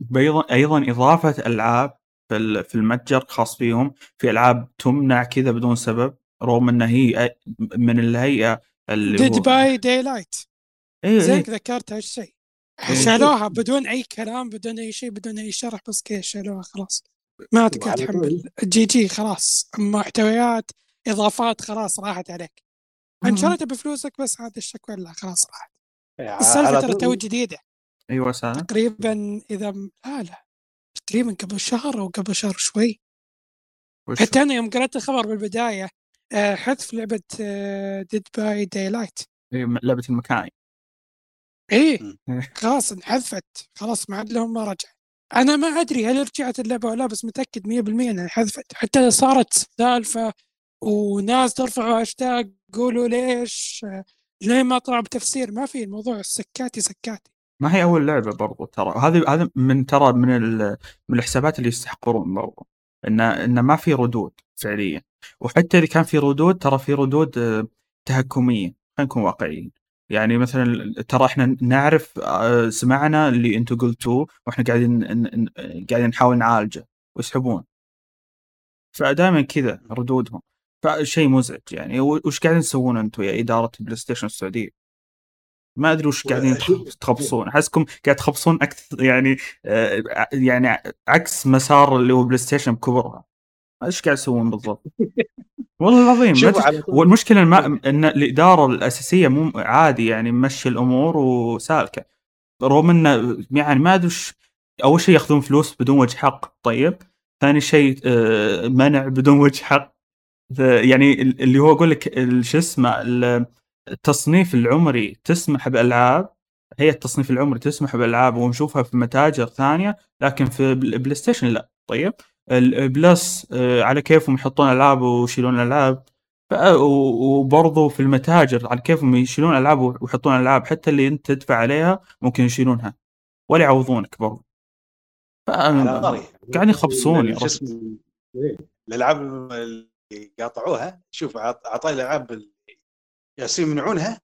بأيضًا أيضًا إضافة ألعاب في ال- في المتجر خاص فيهم في ألعاب تمنع كذا بدون سبب رغم انها هي من الهيئة اللي Dead هو- by Daylight إيه زيك إيه. ذكرت هالشيء. شالوها بدون أي كلام بدون أي شيء بدون أي شرح بس كذا شالوها خلاص. ما تقدر وعلى تحمل جي جي خلاص. محتويات إضافات خلاص راحت عليك. انت شريتها بفلوسك بس هذا الشكوى لا خلاص راحت. السالفه على ترى تو جديدة. أيوه سنه تقريبا إذا لا لا. تقريبا قبل شهر أو قبل شهر شوي. وش- حتى أنا يوم قرأت الخبر بالبداية آه، حذف لعبة Dead by Daylight إيه، لعبة المكاي إيه. خلاص انحذفت. خلاص ما عاد لهم ما رجع. أنا ما أدري هل رجعت اللعبه ولا لا بس متأكد 100% إنها انحذفت. حتى صارت سالفة وناس ترفعوا هاشتاج قولوا ليش ليه ما طلع بتفسير؟ ما في الموضوع سكاتي سكاتي. ما هي أول لعبة برضو ترى. هذه هذا من ترى من من الحسابات اللي يستحقرون برضو. إن إن ما في ردود فعليا. وحتى إذا كان في ردود ترى في ردود آه، تهكمية. خلينا نكون واقعيين. يعني مثلا ترى إحنا نعرف آه، سمعنا اللي أنتم قلتوه وإحنا قاعدين قاعدين نحاول نعالجه ويسحبون فدائما كذا ردودهم. فشيء مزعج يعني. وش قاعدين تسوون أنتم يا إدارة بلاي ستيشن السعودية؟ ما أدري وش قاعدين تخبصون. أحسكم قاعد تخبصون أكثر يعني آه، يعني عكس مسار اللي هو بلاي ستيشن بكبرها. إيش قاعد تسوون بالضبط؟ والله العظيم والمشكلة ما إن الإدارة الأساسية مو عادي يعني ممشي الأمور وسالكة. رغم انه يعني ما أدري أول شيء يأخذون فلوس بدون وجه حق طيب. ثاني شيء آه، منع بدون وجه حق. يعني ال- اللي هو أقول لك شو اسمه ال- التصنيف العمري تسمح بالألعاب. هي التصنيف العمري تسمح بالألعاب ونشوفها في متاجر ثانية لكن في بل- بلاي ستيشن لا طيب. ال Plus آه، على كيفهم يحطون ألعاب ويشيلون ألعاب. ف- و- وبرضو في المتاجر على كيفهم يشيلون ألعاب ويحطون ألعاب حتى اللي أنت تدفع عليها ممكن يشيلونها ولا يعوضونك طاري قاعدين يخبصون يا رجل. إيه، الألعاب اللي قاطعوها شوف عط- عطاي الألعاب اللي جالسين يمنعونها.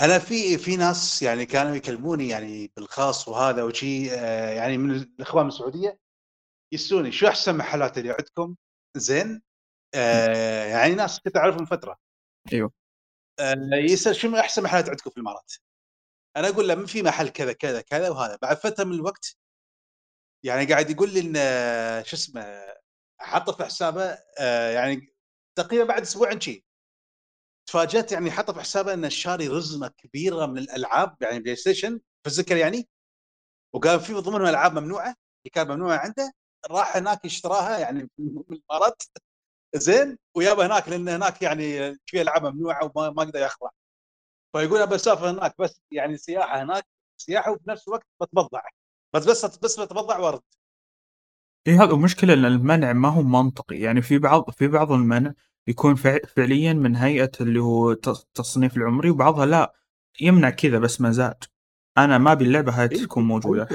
أنا في في ناس يعني كانوا يكلموني يعني بالخاص وهذا وشي آه، يعني من الإخوان من السعودية يسالوني شو أحسن محلات اللي عندكم؟ زين آه يعني ناس كنت أعرفهم فترة. أيوه. آه يسأل شو أحسن محلات عندكم في الإمارات؟ أنا أقول له ما في محل كذا كذا كذا وهذا. بعد فترة من الوقت يعني قاعد يقول لي إن آه، شو اسمه حطه في حسابه آه، يعني تقريبا بعد أسبوعين شي. تفاجأت يعني حطه في حسابه انه شاري رزمة كبيرة من الألعاب يعني بلاي ستيشن physical يعني. وقال في ضمنهم العاب ممنوعة اللي كانت ممنوعه عنده. راح هناك اشتراها يعني من الامارات زين ويابا هناك لأن هناك يعني في العاب ممنوعة وما ما يقدر ياخذها فيقول أنا بسافر هناك بس يعني سياحة هناك سياحة وفي نفس الوقت بتبضع. بس بس بس بتبضع وارد اي هذا المشكلة ان المنع ما هو منطقي. يعني في بعض في بعض المنع يكون فع- فعليا من هيئة اللي هو التصنيف العمري وبعضها لا يمنع كذا بس مزاج أنا ما أبي اللعبة هاي تكون موجودة.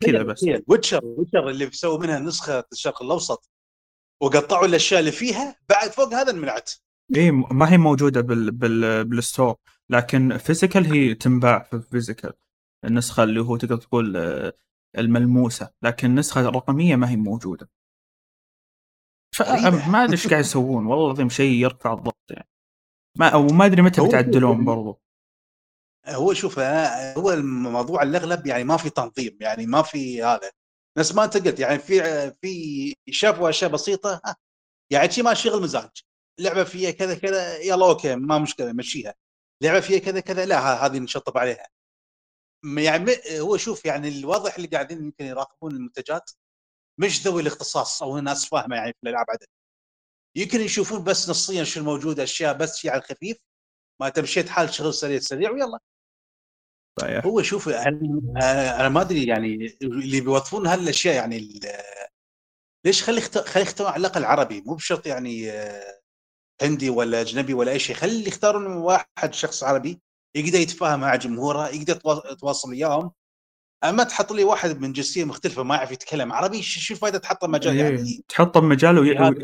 كذا بس. ويتشر ويتشر اللي بيسووا منها نسخه الشرق الأوسط وقطعوا الأشياء اللي فيها بعد فوق هذا انمنعت. اي ما هي موجودة بال بال بال store لكن physical هي تنباع في physical النسخة اللي هو تقدر تقول آه، الملموسة لكن النسخة الرقمية ما هي موجودة. غريبة. فما أدري إيش قاعد يسوون والله العظيم شيء يرفع الضغط يعني. ما أو ما أدري متى بتعدلون برضو. هو شوف أنا هو الموضوع الأغلب يعني ما في تنظيم يعني ما في هذا. نفس ما أنت قلت يعني في في شافوا اشياء بسيطة ها يعني شيء ما شغل مزاج. لعبة فيها كذا كذا يلا أوكي ما مشكلة مشيها. لعبة فيها كذا كذا لا هذه نشطب عليها. يعني هو شوف يعني الواضح اللي قاعدين يمكن يراقبون المنتجات مش ذوي الاختصاص أو ناس فاهمة يعني في الألعاب عدد يمكن يشوفون بس نصيا شو الموجود أشياء بس شيء على الخفيف ما تمشيت حال شغل سريع سريع ويلا. صحيح. هو شوف أنا ما أدري يعني اللي بيوظفون هالأشياء يعني ليش خلي. خلي يختارون على الأقل عربي مو بشرط يعني آه، هندي ولا أجنبي ولا أي شيء خلي يختارون واحد شخص عربي يقدر يتفاهم مع جمهوره يقدر يتوا- يتواصل وياهم اما تحط لي واحد من جنسية مختلفة ما يعرف يتكلم عربي شو الفائده تحطه مجال إيه، يعني تحطه بمجال وي... هذا-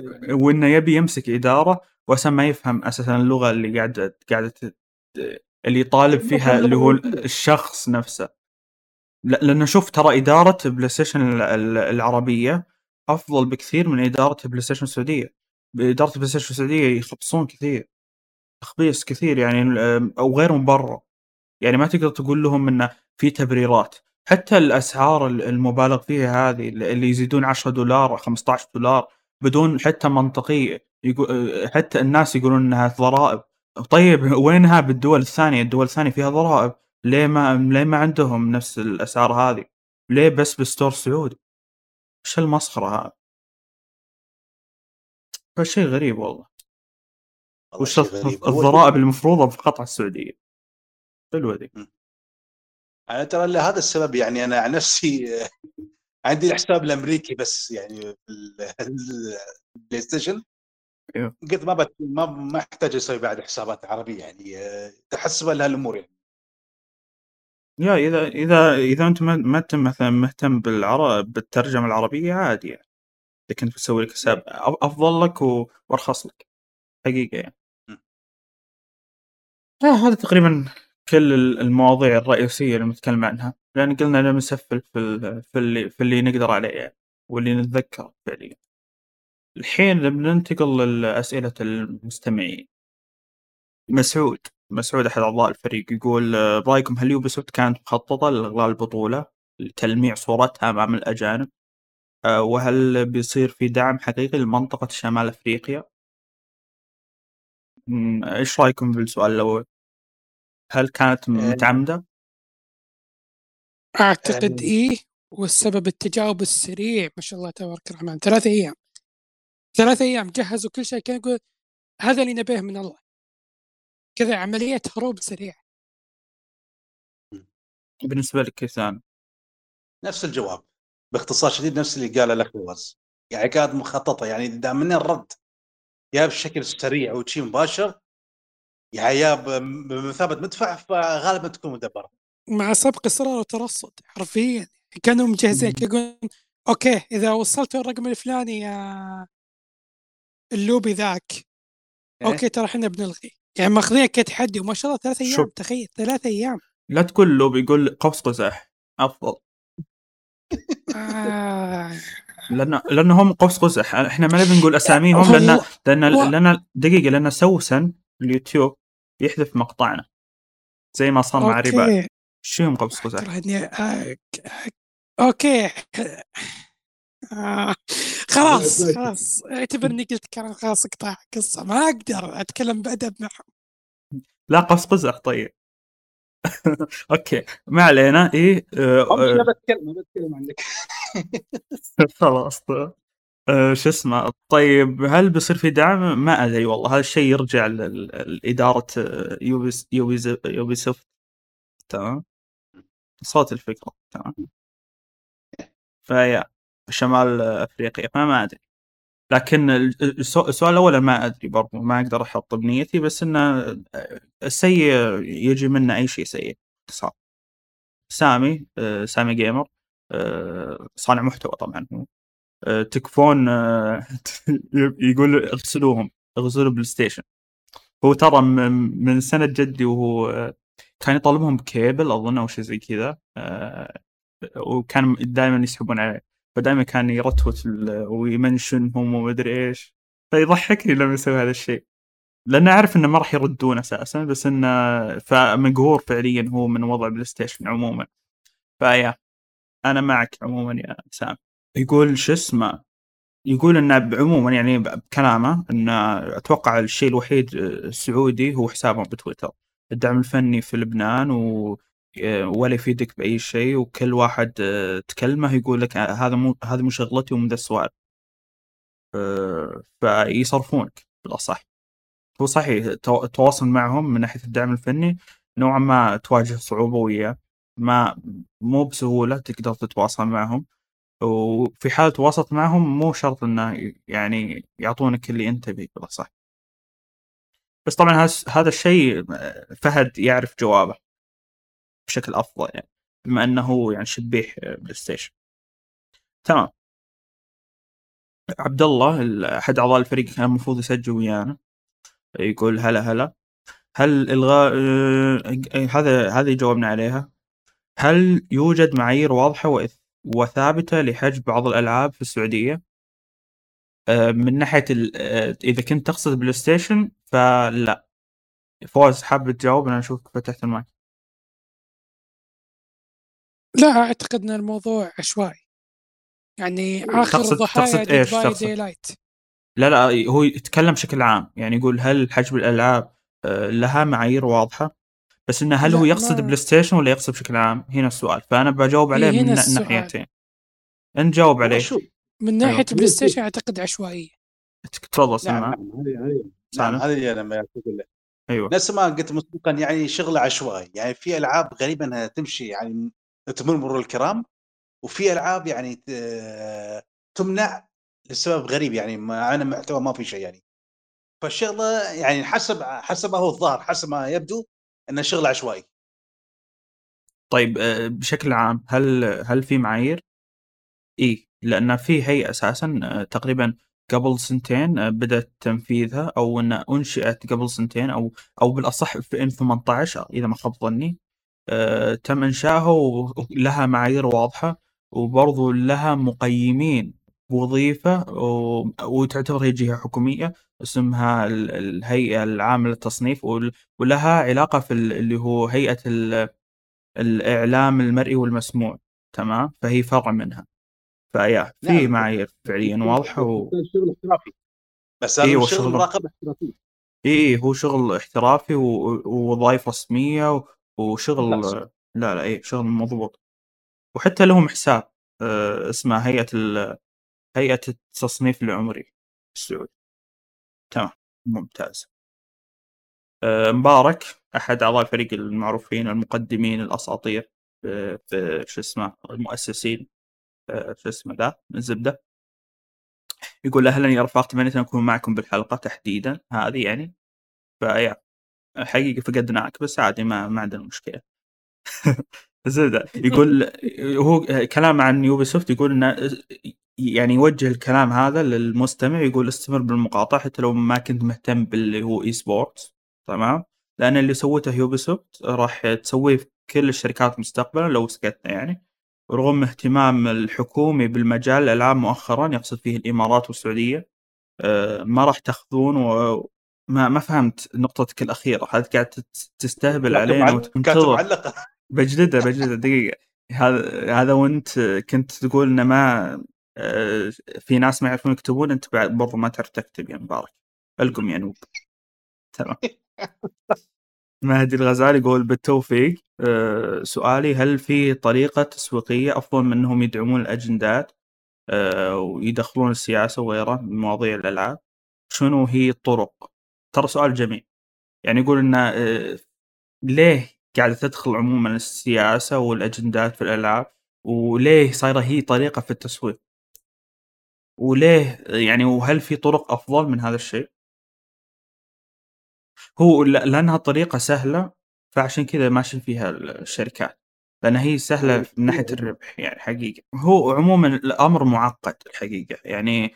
وإنه يبي يمسك إدارة واساسا ما يفهم أساسا اللغة اللي قاعدة قاعدة اللي يطالب فيها اللي هو الشخص نفسه. لا- لأنه شوف ترى إدارة بلاي ستيشن ال- ال- العربية أفضل بكثير من إدارة البلاي ستيشن السعودية. باداره البلاي ستيشن السعودية يخبصون كثير. تخبيص كثير يعني آه، أو غير مبرر يعني ما تقدر تقول لهم إنه في تبريرات. حتى الأسعار المبالغ فيها هذه اللي يزيدون 10 دولار 15 دولار بدون حتى منطقية يقول حتى الناس يقولون إنها ضرائب. طيب وينها بالدول الثانية؟ الدول الثانية فيها ضرائب ليه ما ليه ما عندهم نفس الأسعار هذه؟ ليه بس بال store سعودي؟ إيش المسخرة هذه؟ فشيء غريب والله وش الضرائب المفروضة فقط على السعودية حلوة ذي أنا ترى لهذا السبب يعني أنا عن نفسي عندي الحساب الأمريكي بس يعني في البلاي ستيشن. قلت ما بت... ما ما احتاج أسوي بعد حسابات عربية يعني تحسب لها الأمور يعني. يا إذا إذا إذا أنت ما انت مثلا مهتم بالعرب بالترجمة العربية عادي يعني. إذا كنت بتسوي لك حساب أفضل لك وأرخص لك. حقيقة يعني. آه هذا تقريبا كل المواضيع الرئيسية اللي بنتكلم عنها. لأن قلنا نسفل في في اللي في اللي نقدر عليه يعني واللي نتذكر فعليا. الحين بننتقل لأسئلة المستمعين. مسعود مسعود أحد أعضاء الفريق يقول برأيكم هل يوبيسوفت كانت مخططة لإلغاء البطولة؟ لتلميع صورتها أمام الأجانب؟ آه، وهل بيصير في دعم حقيقي لمنطقة شمال أفريقيا؟ إيش رأيكم بالسؤال الأول؟ هل كانت آه. متعمدة؟ أعتقد إيه والسبب التجاوب السريع ما شاء الله تبارك الرحمن ثلاثة أيام. ثلاثة أيام جهزوا كل شيء كان يقول هذا اللي نبيه من الله. كذا عملية هروب سريعة بالنسبة لك كيف نفس الجواب باختصار شديد نفس اللي قاله الاخ فواز. يعني كانت مخططة يعني دام من الرد يا بشكل سريع وشيء مباشر يعني يا بمثابة مدفع فغالبا تكون مدبرة. مع سبق إصرار وترصد حرفيا. كانوا مجهزين يقولون okay إذا وصلتوا الرقم الفلاني يا اللوبي ذاك إيه؟ okay ترى إحنا بنلغي يعني ماخذينها كتحدي وما شاء الله ثلاث أيام شوف. تخيل ثلاث أيام لا تقول لوبي يقول قوس قزح أفضل آه. لأن لانهم قوس قزح إحنا ما نبي نقول أساميهم لأن لأن لأن دقيقة لأن سوسن اليوتيوب يحذف مقطعنا زي ما صار مع ريبال شو هم قوس قزح؟ okay آه. خلاص خلاص. اعتبر إني قلت كلام خلاص اقطع قصة. ما أقدر أتكلم بأدب معهم. لا قوس قزح طيب. okay. ما علينا. إيه آه أنا بتكلم بتكلم عنك. خلاص. آه شو اسمه. طيب هل بيصير في دعم؟ ما أدري والله. هذا الشيء يرجع لإدارة يوبي سوفت تمام. صوت الفكرة. تمام. فيا. شمال أفريقيا فما أدري. لكن السؤال الأول ما أدري برضو ما أقدر أحط بنيتي بس انه السيء يجي منه أي شيء سيء باختصار سامي آه، سامي جيمر آه، صانع محتوى طبعا هو. آه، تكفون يقول اغسلوهم اغسلوا بلاي ستيشن. هو ترى من سنة جدي وهو كان يطالبهم بكيبل أظن أو شيء زي كذا وكان دائما يسحبون عليه. فدائما كان يرتوت ويمنشنهم ومدري إيش. فيضحكني لما يسوي هذا الشيء. لأنه عارف إنه ما راح يردون أساسا بس إنه فمقهور فعليا هو من وضع بلاي ستيشن عموما. ف yeah أنا معك عموما يا سام. يقول شو اسمه؟ يقول إنه عموما يعني بكلامه انه أتوقع الشيء الوحيد السعودي هو حسابهم بتويتر. الدعم الفني في لبنان و ولا يفيدك بأي شيء وكل واحد آه، تكلمه يقول لك آه، هذا مو هذه مو شغلتي ومن ذا السؤال فيصرفونك بالأصح. هو صحيح التواصل معهم من ناحية الدعم الفني نوعا ما تواجه صعوبة وياه. ما مو بسهولة تقدر تتواصل معهم. وفي حال تواصلت معهم مو شرط إنه يعني يعطونك اللي أنت تبيه بالأصح. بس طبعا هذا الشيء فهد يعرف جوابه. بشكل أفضل يعني بما إنه يعني شبيح بلاي ستيشن تمام. عبد الله أحد أعضاء الفريق كان المفروض يسجل ويانا. يقول هلا هلا. هل الغاء آه هذا هذه جاوبنا عليها. هل يوجد معايير واضحة وثابتة لحجب بعض الألعاب في السعودية؟ آه، من ناحية ال- آه، إذا كنت تقصد بلاي ستيشن فلا. فوز حاب تجاوب؟ أنا أشوفك فتحت المايك. لا أعتقد إن الموضوع عشوائي يعني آخر تقصد- الضحايا تقصد؟ باي تقصد؟ Dying Light لا لا هو يتكلم بشكل عام. يعني يقول هل حجب الألعاب آه، لها معايير واضحة؟ بس إنه هل هو يقصد ما- بلاي ستيشن ولا يقصد بشكل عام؟ هنا السؤال. فأنا بجاوب عليه هنا من السؤال. ناحيتين. أنت جاوب عليه. شوف من ناحية أيوة. بلاي ستيشن أعتقد عشوائية. تفضل نعم هذه أنا ما أقول لك أيوه. نفس ما قلت مسبقا يعني شغل عشوائي يعني في ألعاب غريبه انها تمشي يعني تمر مرور الكرام وفي ألعاب يعني تمنع لسبب غريب يعني مع ان محتوى ما في شيء يعني. فالشغلة يعني حسب حسب ما هو الظاهر حسب ما يبدو انه شغل عشوائي. طيب آه، بشكل عام هل هل في معايير؟ اي لأن في هيئة أساسا آه، تقريبا قبل سنتين آه، بدأت تنفيذها أو إن أنشئت قبل سنتين أو أو بالأصح في 2018 إذا ما خاب ظني. تم انشائها ولها معايير واضحة وبرضو لها مقيمين بوظيفه و- وتعتبر هي جهة حكومية اسمها ال- الهيئة العامة للتصنيف ولها علاقة في ال- اللي هو هيئة ال- الإعلام المرئي والمسموع تمام؟ فهي فرع منها. فيا في نعم. معايير فعليا واضحة و... شغل احترافي. بس هذا أيوة، شغل مراقبة احترافية. اي هو شغل احترافي و- ووظائف رسمية و- وشغل ممتاز. لا لا اي شغل مضبوط. وحتى لهم حساب آه، اسمه هيئة ال... هيئة التصنيف العمري السعودي تمام ممتاز. آه، مبارك أحد أعضاء الفريق المعروفين المقدمين الأساطير في في شو اسمه المؤسسين آه، شو اسمه ذا الزبدة. يقول أهلا يا رفاق تمنيت أن أكون معكم بالحلقة تحديدا هذه يعني. ف yeah. حقيقه فقدناك بس عادي ما ما عندنا مشكلة. زبده يقول هو كلام عن يوبي سوفت يقول إنه يعني يوجه الكلام هذا للمستمع يقول استمر بالمقاطعة حتى لو ما كنت مهتم باللي هو e-sports تمام؟ لأن اللي سوته يوبي سوفت راح تسويه في كل الشركات مستقبلا لو سكتنا يعني. رغم اهتمام الحكومي بالمجال الالعاب مؤخرا يقصد فيه الإمارات والسعودية آه، ما راح تأخذون وما ما فهمت نقطتك الأخيرة. هل قاعد تستهبل علينا وتنتظر معلقة. بجلده بجلده دقيقة. هذا هذا وانت كنت تقول إنه ما آه، في ناس ما يعرفون يكتبون أنت بعد برضو ما تعرف تكتب يا مبارك. ألقم يا نوب. تمام. مهدي الغزالي يقول بالتوفيق. آه، سؤالي هل في طريقة تسويقية أفضل من أنهم يدعمون الأجندات آه، ويدخلون السياسة وغيرها من مواضيع الألعاب؟ شنو هي الطرق؟ ترى سؤال جميل. يعني يقول إنه آه، ليه قاعدة تدخل عموما السياسة والأجندات في الألعاب؟ وليه صايرة هي طريقة في التسويق؟ وليه يعني وهل في طرق أفضل من هذا الشيء؟ هو ل- لأنها طريقة سهلة فعشان كذا ماشيين فيها الشركات. لأن هي سهلة من ناحية الربح يعني حقيقة. هو عموما الأمر معقد الحقيقة يعني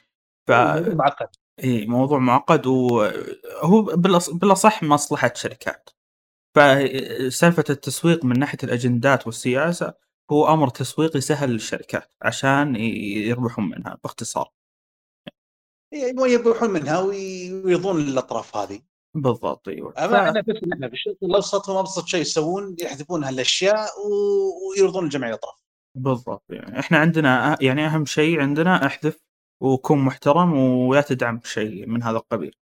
ف... معقد. اي موضوع معقد وهو. بالأصح مصلحة شركات. فسالفه التسويق من ناحية الأجندات والسياسة هو أمر تسويقي سهل للشركات عشان يربحون منها باختصار. يبغون يربحون منها وي- ويرضون الأطراف هذه. بالضبط أيوه. أما إحنا بس إحنا في الشرق الأوسط هم أبسط شيء يسوون يحذفون هالأشياء و- ويرضون جميع الأطراف. بالضبط يعني إحنا عندنا يعني أهم شيء عندنا أحذف وكن محترم ولا تدعم شيء من هذا القبيل.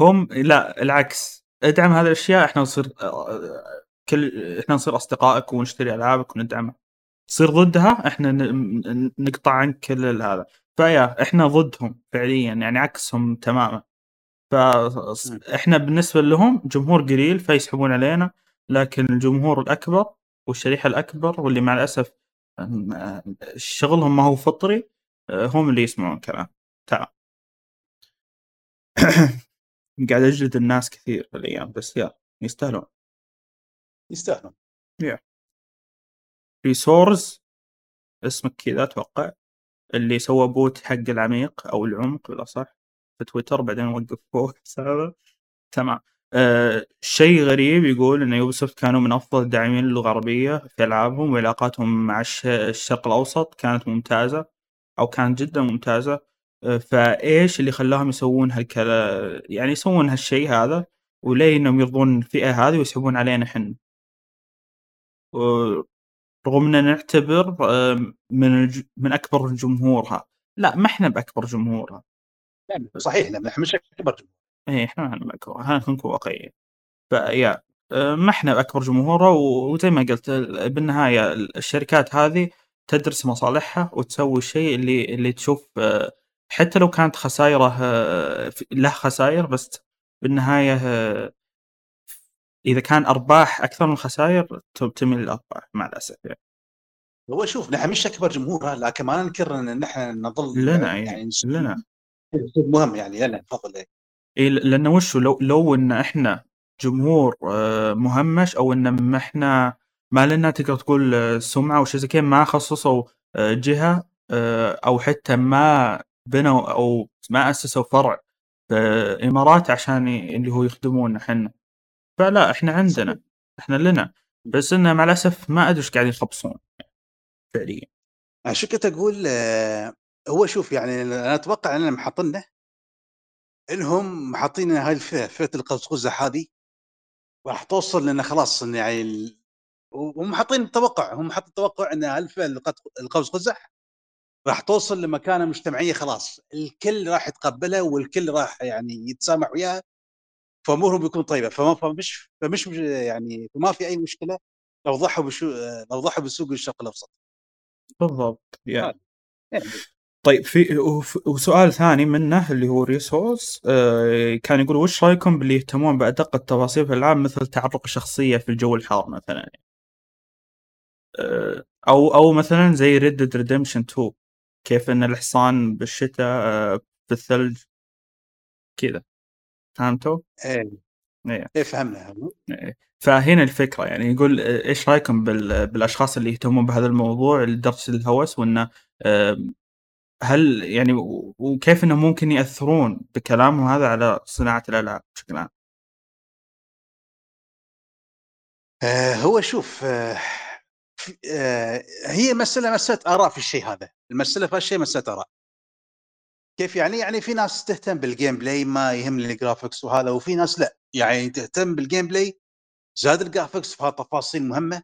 هم لا العكس. ادعم هذه الأشياء إحنا نصير كل إحنا نصير أصدقائك ونشتري ألعابك وندعمها تصير ضدها إحنا نقطع عنك كل هذا. فيا إحنا ضدهم فعليا يعني عكسهم تماما. فاحنا بالنسبة لهم جمهور قليل فيسحبون علينا. لكن الجمهور الأكبر والشريحة الأكبر واللي مع الأسف شغلهم ما هو فطري هم اللي يسمعون كلام تمام قاعد أجلد الناس كثير الأيام بس يا يستاهلون. يستاهلون. Resources اسمك كذا أتوقع. اللي سوى bot حق العميق أو العمق بالاصح في تويتر بعدين وقفوه حسابه تمام. آه شيء غريب يقول إن يوبيسوفت كانوا من أفضل الداعمين للغه العربيه في ألعابهم وعلاقاتهم مع الش- الشرق الأوسط كانت ممتازة. أو كانت جدا ممتازة. آه، فإيش اللي خلاهم يسوون هالكلا يعني يسوون هالشيء هذا؟ وليه إنهم يرضون الفئة هذه ويسحبون علينا إحنا؟ رغم إننا نعتبر من الج... من أكبر جمهورها. لا ما إحنا بأكبر جمهورها. صحيح لا إحنا مش أكبر جمهور. إيه إحنا ما إحنا بأكبر خلينا نكون واقعيين. فيا آه، ما إحنا بأكبر جمهورها وزي ما قلت ال- بالنهاية الشركات هذه تدرس مصالحها وتسوي الشيء اللي اللي تشوف آه، حتى لو كانت خسائره آه، له خسائر بس بالنهاية آه، إذا كان أرباح أكثر من خسائر تميل للارباح مع الأسف يعني. هو شوف نحن مش أكبر جمهور لكن ما ننكر إن نحن نظل لنا يعني يعني لنا مهم يعني لنا تفضل إيه. إيه لأن وشو لو لو إن إحنا جمهور مهمش أو إن ما ما لنا تقدر تقول آه، سمعة أو شيء زي كذا ما خصصوا آه، جهة آه، أو حتى ما بنوا أو ما أسسوا فرع في الإمارات عشان اللي هو يخدمونا إحنا. فلا إحنا عندنا إحنا لنا. بس إنه مع الأسف ما أدري إيش قاعدين يخبصون فعليا. عشان كنت أقول هو شوف يعني أنا أتوقع اننا محاطينه إنهم محاطين هاي الفئه فئة القوس هذه راح توصل لنا خلاص يعني وهم حاطين توقع هم حاطين توقع إن القط- القوس قزح راح توصل لمكانة مجتمعية خلاص. الكل راح يتقبلها والكل راح يعني يتسامح وياها فأمورهم بيكون طيبة. فما فمش فمش يعني فما في أي مشكلة لو ضحوا بشو لو ضحوا بسوق الشرق الأوسط. بالضبط. يعني. طيب في وسؤال ثاني منه اللي هو ريسورس آه كان يقول وش رأيكم باللي يهتمون بأدق التفاصيل في الالعاب مثل تعرق الشخصيه في الجو الحار مثلا؟ أو أو مثلا زي ريد ديد ريدمشن 2 كيف إن الحصان بالشتاء آه في الثلج كذا فهمتوا؟ إيه إيه إيه فهمنا إيه. فهنا الفكرة يعني يقول آه، إيش رأيكم بال- بالأشخاص اللي يهتمون بهذا الموضوع لدرجه الهوس وإنه آه، هل يعني وكيف إنه ممكن يأثرون بكلامهم هذا على صناعة الألعاب بشكل عام؟ آه هو شوف آه آه هي مسألة مسألة آراء في الشيء هذا. المسألة في هالشيء مسألة آراء. كيف يعني؟ يعني في ناس تهتم بال gameplay ما يهمني ال graphics وهذا وفي ناس لا. يعني تهتم بال gameplay زاد ال graphics فيها تفاصيل مهمة.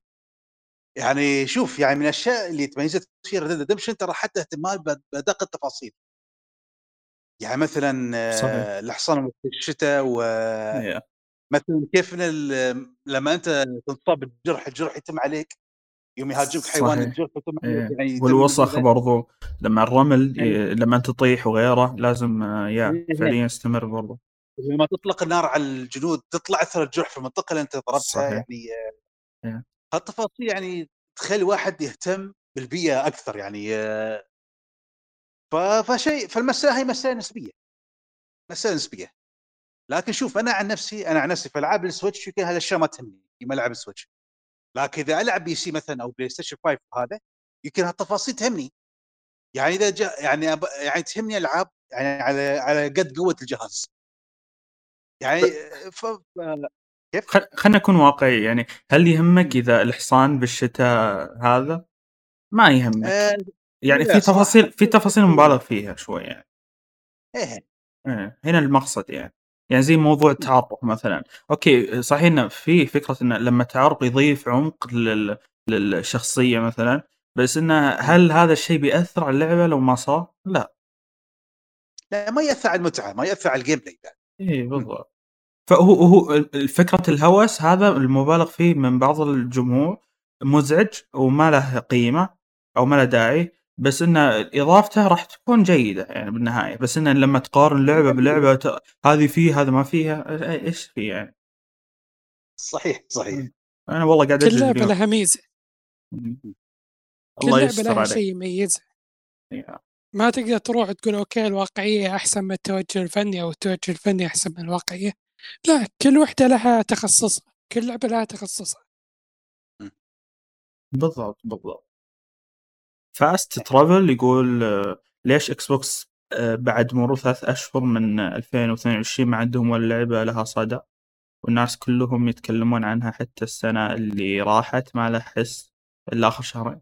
يعني شوف يعني من الأشياء اللي تميزت في ريد ديدمبشن ترى حتى اهتمام بأدق التفاصيل. يعني مثلا آه، صحيح. الحصان وقت الشتاء ومثلا إيه. كيف إن ال- لما أنت تنصاب بالجرح الجرح يتم عليك. يوم يهاجمك حيوان إيه. يعني يتم والوسخ ال- برضو لما الرمل ي- إيه. لما أنت تطيح وغيره لازم آه، يا إيه. فعليا يستمر برضو لما تطلق النار على الجنود تطلع أثر الجرح في المنطقة اللي أنت ضربتها صحيح. يعني آه،. هالتفاصيل يعني تخلي واحد يهتم بالبيئة أكثر يعني آه، فشيء فالمساله هي مساله نسبية مساله نسبية لكن شوف أنا عن نفسي أنا عن نفسي في ألعاب السويتش يمكن هذا الشيء ما تهمني في ألعاب السويتش لكن إذا ألعب PC مثلا أو بلاي ستيشن 5 هذا يمكن هالتفاصيل تهمني. يعني إذا جاء يعني أب... يعني تهمني ألعاب يعني على على قد قوة الجهاز. يعني ف... ف... خل... خلنا نكون واقعي يعني هل يهمك إذا الحصان بالشتاء هذا؟ ما يهمك. آه... يعني في. تفاصيل في تفاصيل مبالغ فيها شوي يعني. إيه. إيه، هنا المقصد يعني. يعني زي موضوع التعرق مثلا. okay صحيح إنه في فكرة إنه لما التعرق يضيف عمق لل... للشخصية مثلا بس إنه هل هذا الشيء بيأثر على اللعبة لو ما صار؟ لا. لا ما يأثر على المتعة ما يأثر على ال gameplay اي بالضبط. فهو هو فكرة الهوس هذا المبالغ فيه من بعض الجمهور مزعج وما له قيمة أو ما له داعي. بس إن إضافته راح تكون جيدة يعني بالنهاية. بس إن لما تقارن لعبة بلعبة ت- هذه فيها هذا ما فيها إي- إيش في يعني؟ صحيح صحيح. أنا والله قاعد كل اليوم لها ميزة. مم. كل يستر لها عليك. شيء يميزها. ما تقدر تروح تقول أوكي الواقعية أحسن من التوجه الفني أو التوجه الفني أحسن من الواقعية. لا كل وحدة لها تخصصها. كل لعبة لها تخصصها. بالضبط بالضبط. فاست ترافل يقول ليش إكس بوكس آه، بعد مرور ثلاث أشهر من 2022 ما عندهم ولا لعبة لها صدى؟ والناس كلهم يتكلمون عنها حتى السنة اللي راحت ما لها حس إلا آخر شهرين.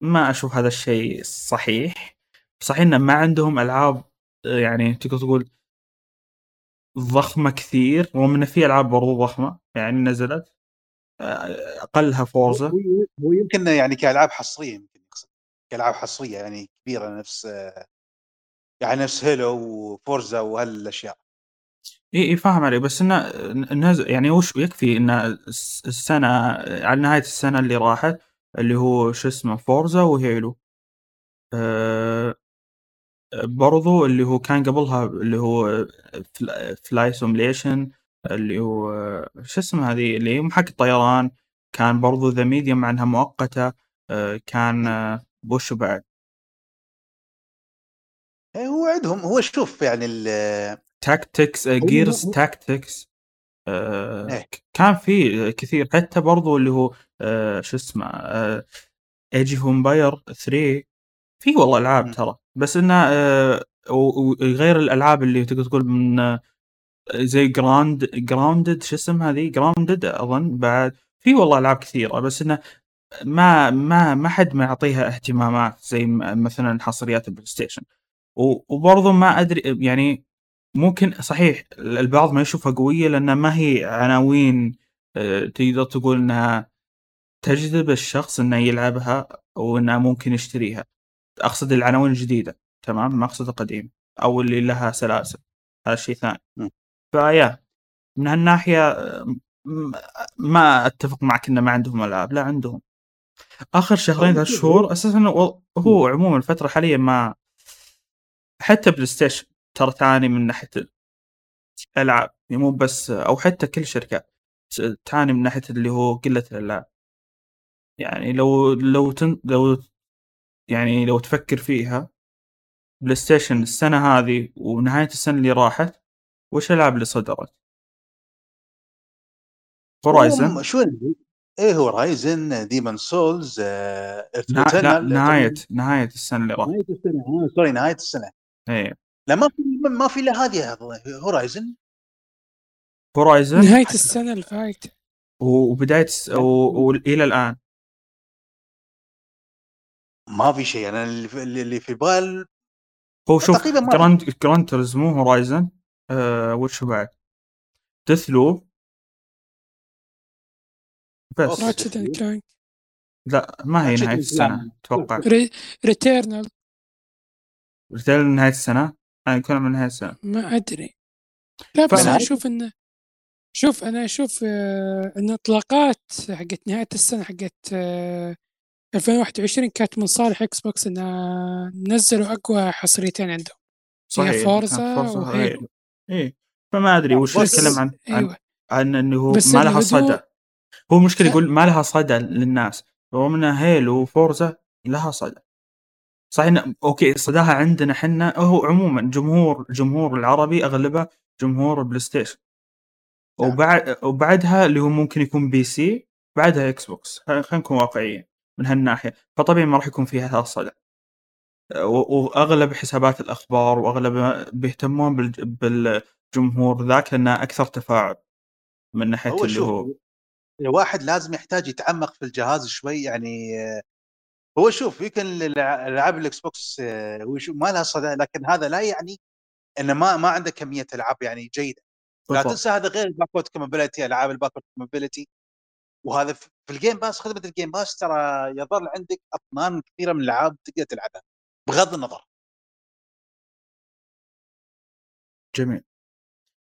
ما أشوف هذا الشيء صحيح. صحيح إنه ما عندهم ألعاب آه، يعني تقدر تقول ضخمة كثير رغم انه في ألعاب برضو ضخمة يعني نزلت. أقلها فورزا هو يمكن يعني كألعاب حصرية يمكن يقصد كألعاب حصرية يعني كبيرة نفس يعني نفس هيلو وفورزا وهالأشياء. إي إي فاهم علي بس إنه نزل يعني وش يكفي إن السنة على نهاية السنة اللي راحت اللي هو شو اسمه فورزا وهيلو. أه برضو اللي هو كان قبلها اللي هو فلايت سيميوليشن اللي هو شو اسمه هذه اللي هي محاكي الطيران كان برضو ذا ميديوم مع انها مؤقتة أه كان أه وش بعد إيه، هو عندهم هو شوف يعني تاكتكس جيرز تاكتكس. كان في كثير حتى برضو اللي هو آه شو اسمه آه ايج اوف امباير 3 في والله ألعاب. ترى بس إنه آه وغير الألعاب اللي تقدر تقول من آه زي جراوند جراوندد شو اسمها هذه؟ جراوندد أظن بعد. في والله ألعاب كثيرة بس إنه ما ما ما حد ما يعطيها اهتمامات زي مثلا حصريات البلاي ستيشن وبرضه ما أدري يعني ممكن صحيح البعض ما يشوفها قوية لأن ما هي عناوين آه، تقدر تقول إنها تجذب الشخص إنه يلعبها وانه ممكن يشتريها. أقصد العناوين الجديدة تمام؟ ما أقصد القديم أو اللي لها سلاسل. هذا شيء ثاني. فيا من هالناحية ما أتفق معك إنه ما عندهم العاب لا عندهم. آخر شهرين ثلاث شهور أساسا هو عموما الفترة حاليا ما حتى بلاي ستيشن ترى تعاني من ناحية الألعاب يعني مو بس أو حتى كل شركة تعاني من ناحية اللي هو قلة الألعاب. يعني لو لو تن لو يعني لو تفكر فيها بلاي ستيشن السنة هذه ونهاية السنة اللي راحت وش الألعاب اللي صدرت؟ هورايزن شو إيه هورايزن ديمون سولز لا نهاية نهاية السنة اللي راحت. نهاية السنة آه sorry نهاية السنة. إيه. لا ما في ما في الا هذه هورايزن هورايزن نهاية السنة اللي فايته وبداية وإلى الآن. ما في شيء أنا اللي, اللي في بال هو شوف جراند جراند توريزمو هورايزن آه وش بعد ديث لوب بس راتشت اند كلانك لا ما هي نهاية السنة أتوقع. ريتيرنال ريتيرنال نهاية السنة؟ أنا يكون من نهاية السنة. ما أدري. لا بس أنا أشوف انه شوف أنا أشوف آه إن إطلاقات حقت نهاية السنة حقت آه 2021 كانت من صالح إكس بوكس إنها نزلوا أقوى حصريتين عندهم. صحيح هي Forza و Halo إيه فما أدري وش يتكلم عن أيوة. عن إنه ما لها صدى. هو مشكلة يقول ما لها صدى للناس. رغم ان Halo و Forza لها صدى. صحيح أوكي صداها عندنا إحنا هو عموما جمهور الجمهور العربي أغلبه جمهور PlayStation. نعم. وبعد وبعدها اللي هو ممكن يكون PC بعدها Xbox. خلينا نكون واقعيين من هالناحية. فطبيعي ما راح يكون فيها هذا الصدى. وأغلب حسابات الأخبار وأغلب بيهتمون بالجمهور ذاك لأنه أكثر تفاعل من ناحية هو اللي هو. الواحد لازم يحتاج يتعمق في الجهاز شوي يعني هو شوف يمكن العاب ال Xbox هو ما لها صدى لكن هذا لا يعني إنه ما ما عنده كمية ألعاب يعني جيدة. لا تنسى هذا غير ال backward compatibility ألعاب ال backward compatibility وهذا في ال Game Pass خدمه ال Game Pass ترى يظل عندك أطنان كثيرة من الألعاب تقدر تلعبها. بغض النظر. جميل.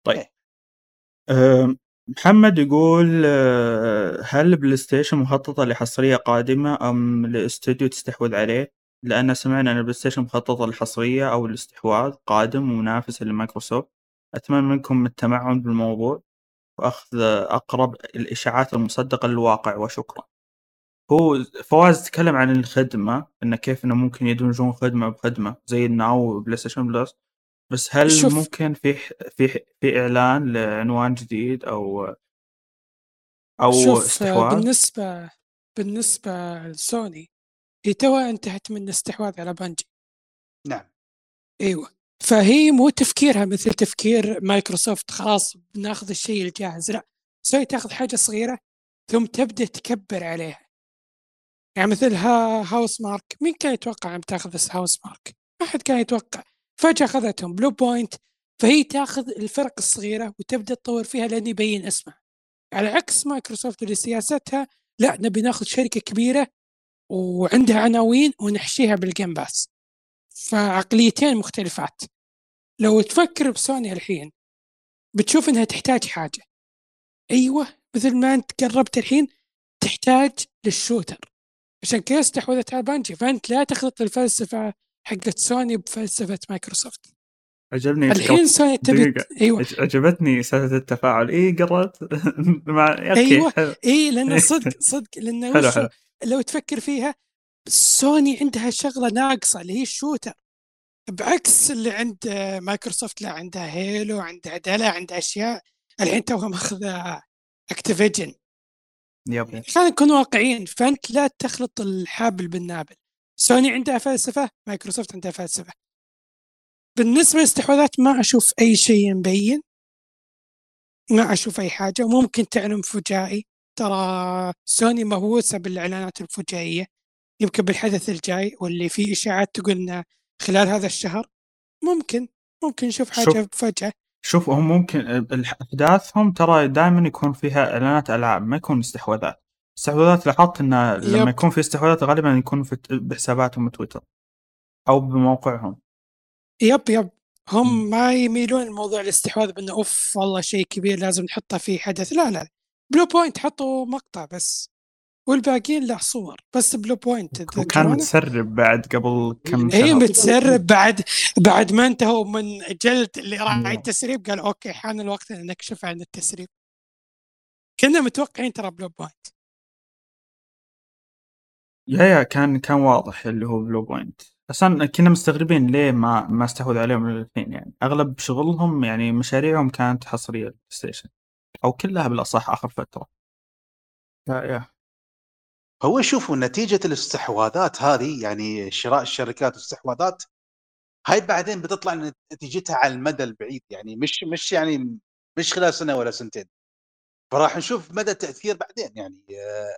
طيب. أه محمد يقول آه، هل PlayStation مخططة لحصرية قادمة أم لاستوديو تستحوذ عليه؟ لأن سمعنا أن ال PlayStation مخططة للحصرية أو الاستحواذ قادم ومنافس لمايكروسوفت. أتمنى منكم التمعن بالموضوع وأخذ أقرب الإشاعات المصدقة للواقع وشكرا. هو فواز تكلم عن الخدمة إن كيف إنه ممكن يدمجون خدمة بخدمة زي ال Now PlayStation Plus. بس هل شوف. ممكن في في في إعلان لعنوان جديد أو أو شوف استحواذ؟ بالنسبة بالنسبة لسوني هي توها انتهت من الاستحواذ على Bungie. نعم. إيوه. فهي مو تفكيرها مثل تفكير مايكروسوفت خلاص بناخذ الشيء الجاهز. لا سوي تاخذ حاجة صغيرة ثم تبدأ تكبر عليها. يعني مثل ها Housemarque مين كان يتوقع أن تأخذ Housemarque؟ ما حد كان يتوقع. فجأة أخذتهم Bluepoint فهي تأخذ الفرق الصغيرة وتبدأ تطور فيها لين يبين اسمها. على عكس مايكروسوفت اللي سياستها لا نبي ناخذ شركة كبيرة وعندها عناوين ونحشيها بال Game Pass فعقليتين مختلفات. لو تفكر بسوني الحين بتشوف إنها تحتاج حاجة. أيوه مثل ما أنت قربت الحين تحتاج لل shooter. عشان كذا استحوذت على Bungie فانت لا تخلط الفلسفة حقت سوني بفلسفة مايكروسوفت. عجبني الحين سوني تبي. أيوه. عج- عجبتني سالفة التفاعل. اي قررت مع. حلو. اي لأنه صدق صدق. لأنه حلو حلو. لو تفكر فيها سوني عندها شغلة ناقصة اللي هي ال shooter. بعكس اللي عند مايكروسوفت لا عندها Halo عندها دلا عندها أشياء. الحين توها ماخذه Activision yep. خلينا نكون واقعيين فأنت لا تخلط الحابل بالنابل. سوني عندها فلسفة مايكروسوفت عندها فلسفة. بالنسبة للاستحواذات ما أشوف أي شيء مبين. ما أشوف أي حاجة. ممكن تعلن فجائي. ترى سوني مهووسة بالإعلانات الفجائية. يمكن بالحدث الجاي واللي فيه إشاعات تقول خلال هذا الشهر. ممكن ممكن نشوف حاجة شوف. فجأة. شوف هم ممكن الح- احداثهم ترى دائما يكون فيها إعلانات ألعاب ما يكون استحواذات. استحواذات لاحظت إن لما. يكون في استحواذات غالبا يكون في بحساباتهم تويتر أو بموقعهم. يب يب. هم. ما يميلون الموضوع الاستحواذ بأنه أوف والله شيء كبير لازم نحطه في حدث. لا لا. بلو بوينت حطوا مقطع بس. والباقيين لا صور بس بلو بوينت وكان تتذكرونه؟ متسرب بعد قبل كم هي شهر. متسرب بعد بعد ما انتهوا من جلد اللي راعي نعم. التسريب قال أوكي حان الوقت إن نكشف عن التسريب. كنا متوقعين ترى بلو بوينت يا يا كان كان واضح اللي هو بلو بوينت أصلا كنا مستغربين ليه ما ما استحوذ عليهم الاثنين يعني. أغلب شغلهم يعني مشاريعهم كانت حصرية للبلاي ستيشن أو كلها بالأصح آخر فترة. يا يا. هو شوفوا نتيجة الاستحواذات هذه يعني شراء الشركات والاستحواذات هاي بعدين بتطلع نتيجتها على المدى البعيد يعني مش مش يعني مش خلال سنة ولا سنتين فراح نشوف مدى التأثير بعدين يعني آه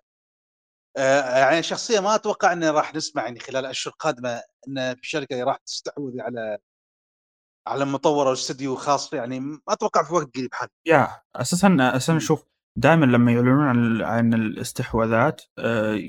آه يعني شخصيا ما أتوقع ان راح نسمع يعني خلال الاشهر القادمه إن في شركة راح تستحوذ على على مطور أو استوديو خاص يعني ما أتوقع في وقت قريب حد يا أساسا أساسا. شوف دائما لما يعلنون عن عن الاستحواذات آه،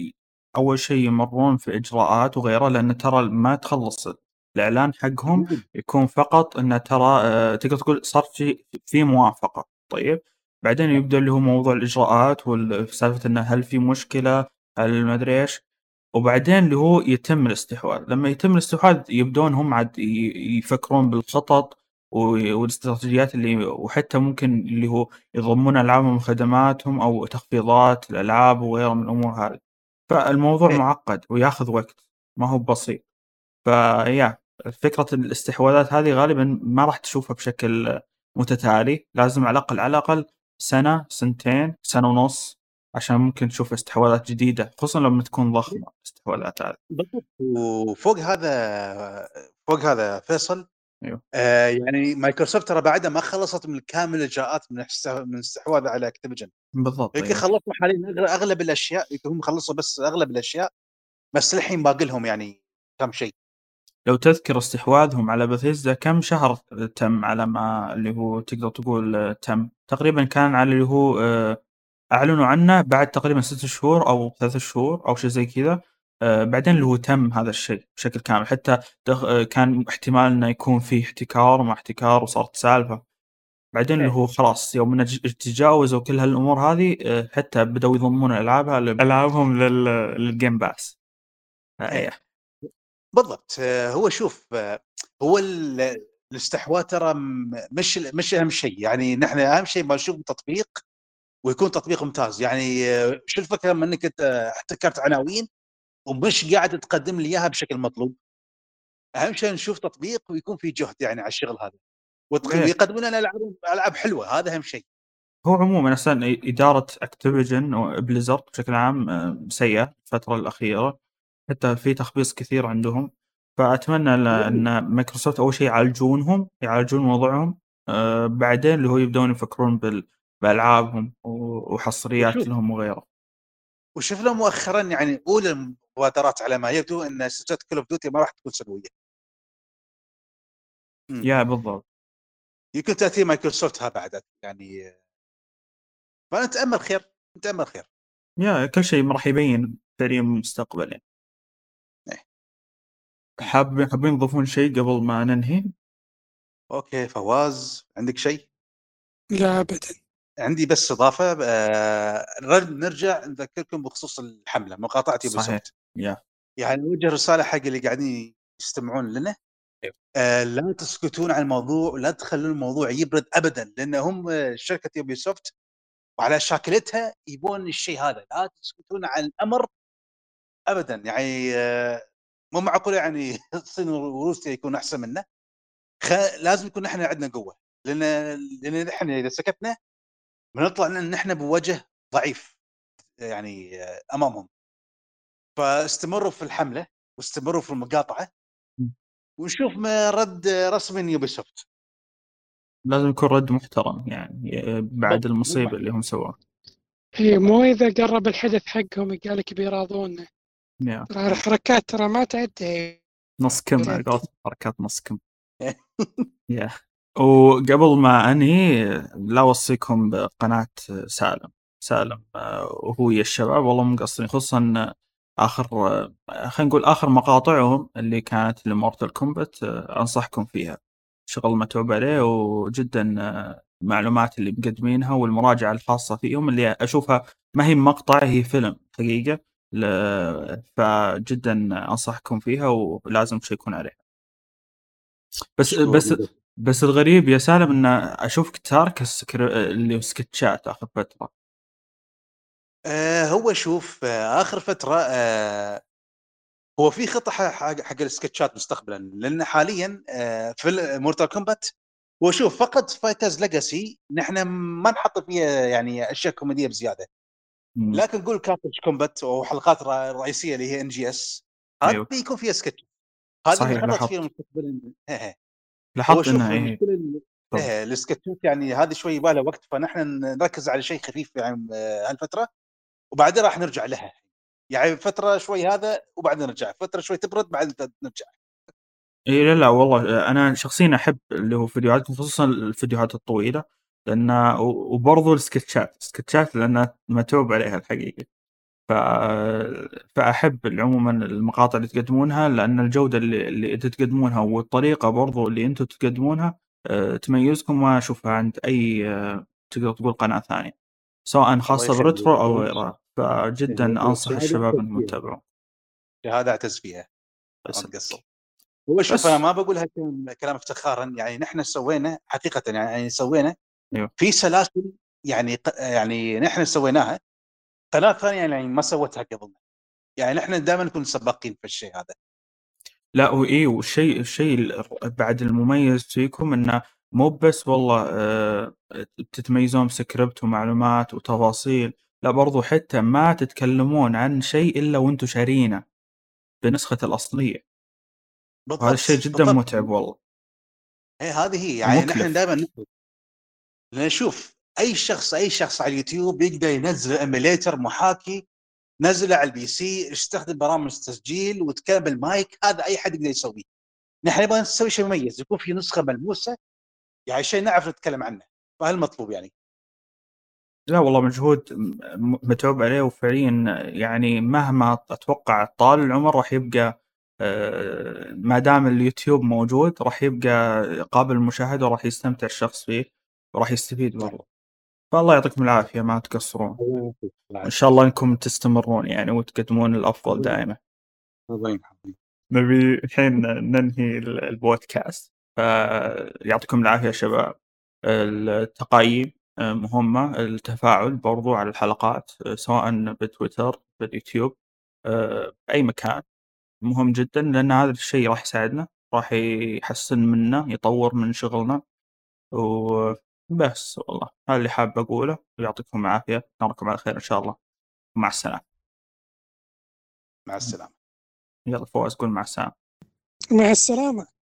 أول شيء يمرون في إجراءات وغيره لأن ترى ما تخلص الإعلان حقهم يكون فقط انه ترى آه، تقدر تقول صار في في موافقة. طيب بعدين يبدأ اللي هو موضوع الإجراءات والسالفه انه هل في مشكلة هل ما أدري إيش. وبعدين اللي هو يتم الاستحواذ. لما يتم الاستحواذ يبدون هم عاد يفكرون بالخطط والاستراتيجيات اللي وحتى ممكن اللي هو يضمون العابهم وخدماتهم أو تخفيضات الألعاب وغيرها من الأمور هذه. فالموضوع إيه. معقد وياخذ وقت ما هو بسيط. فيا فكرة الاستحواذات هذه غالبا ما راح تشوفها بشكل متتالي. لازم على الأقل على الأقل سنة سنتين سنة ونص عشان ممكن تشوف استحواذات جديدة خصوصا لما تكون ضخمة الاستحواذات هذه. بالضبط. وفوق هذا فوق هذا فيصل أيوه. آه يعني مايكروسوفت ترى بعدها ما خلصت من كامل الإجراءات من من الاستحواذ على Activision بالضبط يمكن أيوه. خلصوا حاليا أغلب الأشياء يمكن هم خلصوا بس أغلب الأشياء بس الحين باقي لهم يعني كم شيء لو تذكر استحواذهم على بثيزدا كم شهر تم على ما اللي هو تقدر تقول تم تقريبا كان على اللي هو آه، أعلنوا عنه بعد تقريبا ست شهور أو ثلاث شهور أو شيء زي كذا آه، بعدين اللي هو تم هذا الشيء بشكل كامل. حتى دخ... آه، كان احتمال إنه يكون فيه احتكار وما احتكار وصارت سالفة. بعدين اللي إيه. هو خلاص يوم إنه تجاوزوا كل هالأمور هذه آه، حتى بدأوا يضمون ألعابها ألعابهم لل... للجيم باس إيه. إيه. بالضبط. هو شوف هو ال- الاستحواذ ترى مش مش أهم شيء. يعني نحن أهم شيء ما نشوف تطبيق ويكون تطبيق ممتاز. يعني شو الفكرة لما إنك أنت احتكرت عناوين ومش قاعد تقدم لي إياها بشكل مطلوب. أهم شيء نشوف تطبيق ويكون في جهد يعني على الشغل هذا. ويقدمون لنا ألعاب ألعاب حلوة هذا أهم شيء. هو عموما أصلا إدارة Activision و Blizzard بشكل عام آه، سيئة الفترة الأخيرة حتى في تخبيص كثير عندهم. فأتمنى أن مايكروسوفت أول شيء يعالجونهم يعالجون وضعهم آه، بعدين اللي هو يبدون يفكرون بال- بألعابهم وحصريات وشوف. لهم وغيره وشفنا مؤخرا يعني أولى المبادرات على ما يبدو أن سلسله Call of Duty ما راح تكون سنويه مم. yeah بالضبط يمكن تأتي مايكروسوفت ها بعد يعني فنتامل خير نتامل خير yeah كل شيء راح يبين فعليا مستقبل يعني إيه. حابين حابين تضيفون شيء قبل ما ننهي؟ أوكي فواز عندك شيء؟ لا ابدا عندي بس إضافة آه نر- نرجع نذكركم بخصوص الحملة مقاطعة صحيح. yeah. يعني نوجه رساله حق اللي قاعدين يستمعون لنا. أيوه. آه لا تسكتون عن الموضوع ولا تخلون الموضوع يبرد ابدا لأن هم شركة Ubisoft وعلى شاكلتها يبون الشيء هذا. لا تسكتون عن الأمر ابدا. يعني آه، مو معقول يعني الصين وروسيا يكون أحسن منا. خ... لازم يكون إحنا عندنا قوة. لأن لأن إحنا إذا سكتنا بنطلع إن إحنا بوجه ضعيف يعني آه، أمامهم. فاستمروا في الحملة واستمروا في المقاطعة. ونشوف ما رد رسمي من يوبيسوفت. لازم يكون رد محترم يعني آه، بعد. المصيبة اللي هم سووها. هي مو إذا قرب الحدث حقهم قال لك بيراضونا يا. ترى الحركات ترى ما تعدي. نص كم. على قولتهم، حركات نص كم. يا. وقبل ما أنهي لا أوصيكم بقناة سالم. سالم آه، وهو يا الشباب والله مو مقصرين خصوصا آخر خلينا نقول آخر مقاطعهم اللي كانت لمورتال كومبات أنصحكم فيها. شغل متعوب عليه وجدا المعلومات اللي مقدمينها والمراجعة الخاصة فيهم اللي أشوفها ما هي مقطع هي فيلم حقيقة ل- فجدا أنصحكم فيها ولازم تشيكون عليها. بس بس بس الغريب يا سالم إن اشوفك تارك السكر... اللي سكتشات آخر فترة. آه هو شوف آه آخر فترة آه هو في خطة حق حق السكتشات مستقبلا لأن حاليا آه في مورتال كومبات هو شوف فقط Fighters Legacy نحن ما نحط فيها يعني أشياء كوميدية بزيادة مم. لكن نقول كارتج Combat وحلقات را- رئيسية اللي هي NGS هذه أيوه. يكون فيها سكتش هذه صحيح، اللي لاحظت. فيها مستقبلا هي. هو لاحظت انها إيه. إيه، السكتشات يعني هذه شوي يبغى لها وقت فنحن نركز على شيء خفيف يعني آه، هالفترة وبعدين راح نرجع لها. يعني فترة شوي هذا وبعدين نرجع. فترة شوي تبرد بعدين نرجع. إي لا لا والله أنا شخصيا أحب اللي هو فيديوهات خصوصا الفيديوهات الطويلة لأن و- وبرضو السكتشات. السكتشات لانها متعوب عليها الحقيقة. ف... فأحب عموما المقاطع اللي تقدمونها لأن الجودة اللي, اللي أنتم تقدمونها والطريقة برضو اللي أنتم تقدمونها آه، تميزكم ما أشوفها عند أي آه، تقدر تقول قناة ثانية سواء خاصة. بريترو أو غيرها فجدا أنصح الشباب. إنهم يتابعون هذا اعتز فيها بس ما تقصر هو شوف أنا ما بقولها كلام- كلام افتخارا يعني نحن سوينا حقيقة يعني سوينا أيوه. في سلاسل يعني يعني نحن سويناها. قناه ثانية يعني ما سوتها قبل. يعني نحن دائما نكون سباقين في الشيء هذا. لا وايه والشيء الشيء ال- بعد المميز فيكم إنه مو بس والله آه، تتميزون بسكريبت ومعلومات وتفاصيل. لا برضو حتى ما تتكلمون عن شيء إلا وأنتم شارينه بنسخة الأصلية. بالضبط وهذا الشيء جدا بالضبط. متعب والله. هي هذه هي. يعني ومكلف. نحن دائما نقول لأن شوف أي شخص أي شخص على اليوتيوب يقدر ينزل emulator محاكي نزله على ال PC يستخدم برامج تسجيل وتكلم بالمايك هذا أي حد يقدر يسويه. نحن نبغى نسوي شيء مميز يكون في نسخة ملموسة يعني شيء نعرف نتكلم عنه فهالمطلوب يعني. لا والله مجهود متعوب عليه وفعليا يعني مهما أتوقع طال العمر راح يبقى آه، ما دام اليوتيوب موجود راح يبقى قابل للمشاهدة وراح يستمتع الشخص فيه وراح يستفيد والله فالله يعطيكم العافية ما تقصرون. الله. إن شاء الله إنكم تستمرون يعني وتقدمون الأفضل دائما. الله. نبي الحين ننهي ال- البودكاست. فيعطيكم العافية يا شباب. التقييم آه، مهمة التفاعل برضو على الحلقات آه، سواء بتويتر باليوتيوب آه، بأي مكان. مهم جدا لأن هذا الشيء راح يساعدنا راح يحسن منا يطور من شغلنا. وبس والله هذا اللي حاب أقوله. ويعطيكم العافية. نراكم على خير إن شاء الله. مع السلامة. مع السلامة. يلا فواز قول مع السلامة. مع السلامة.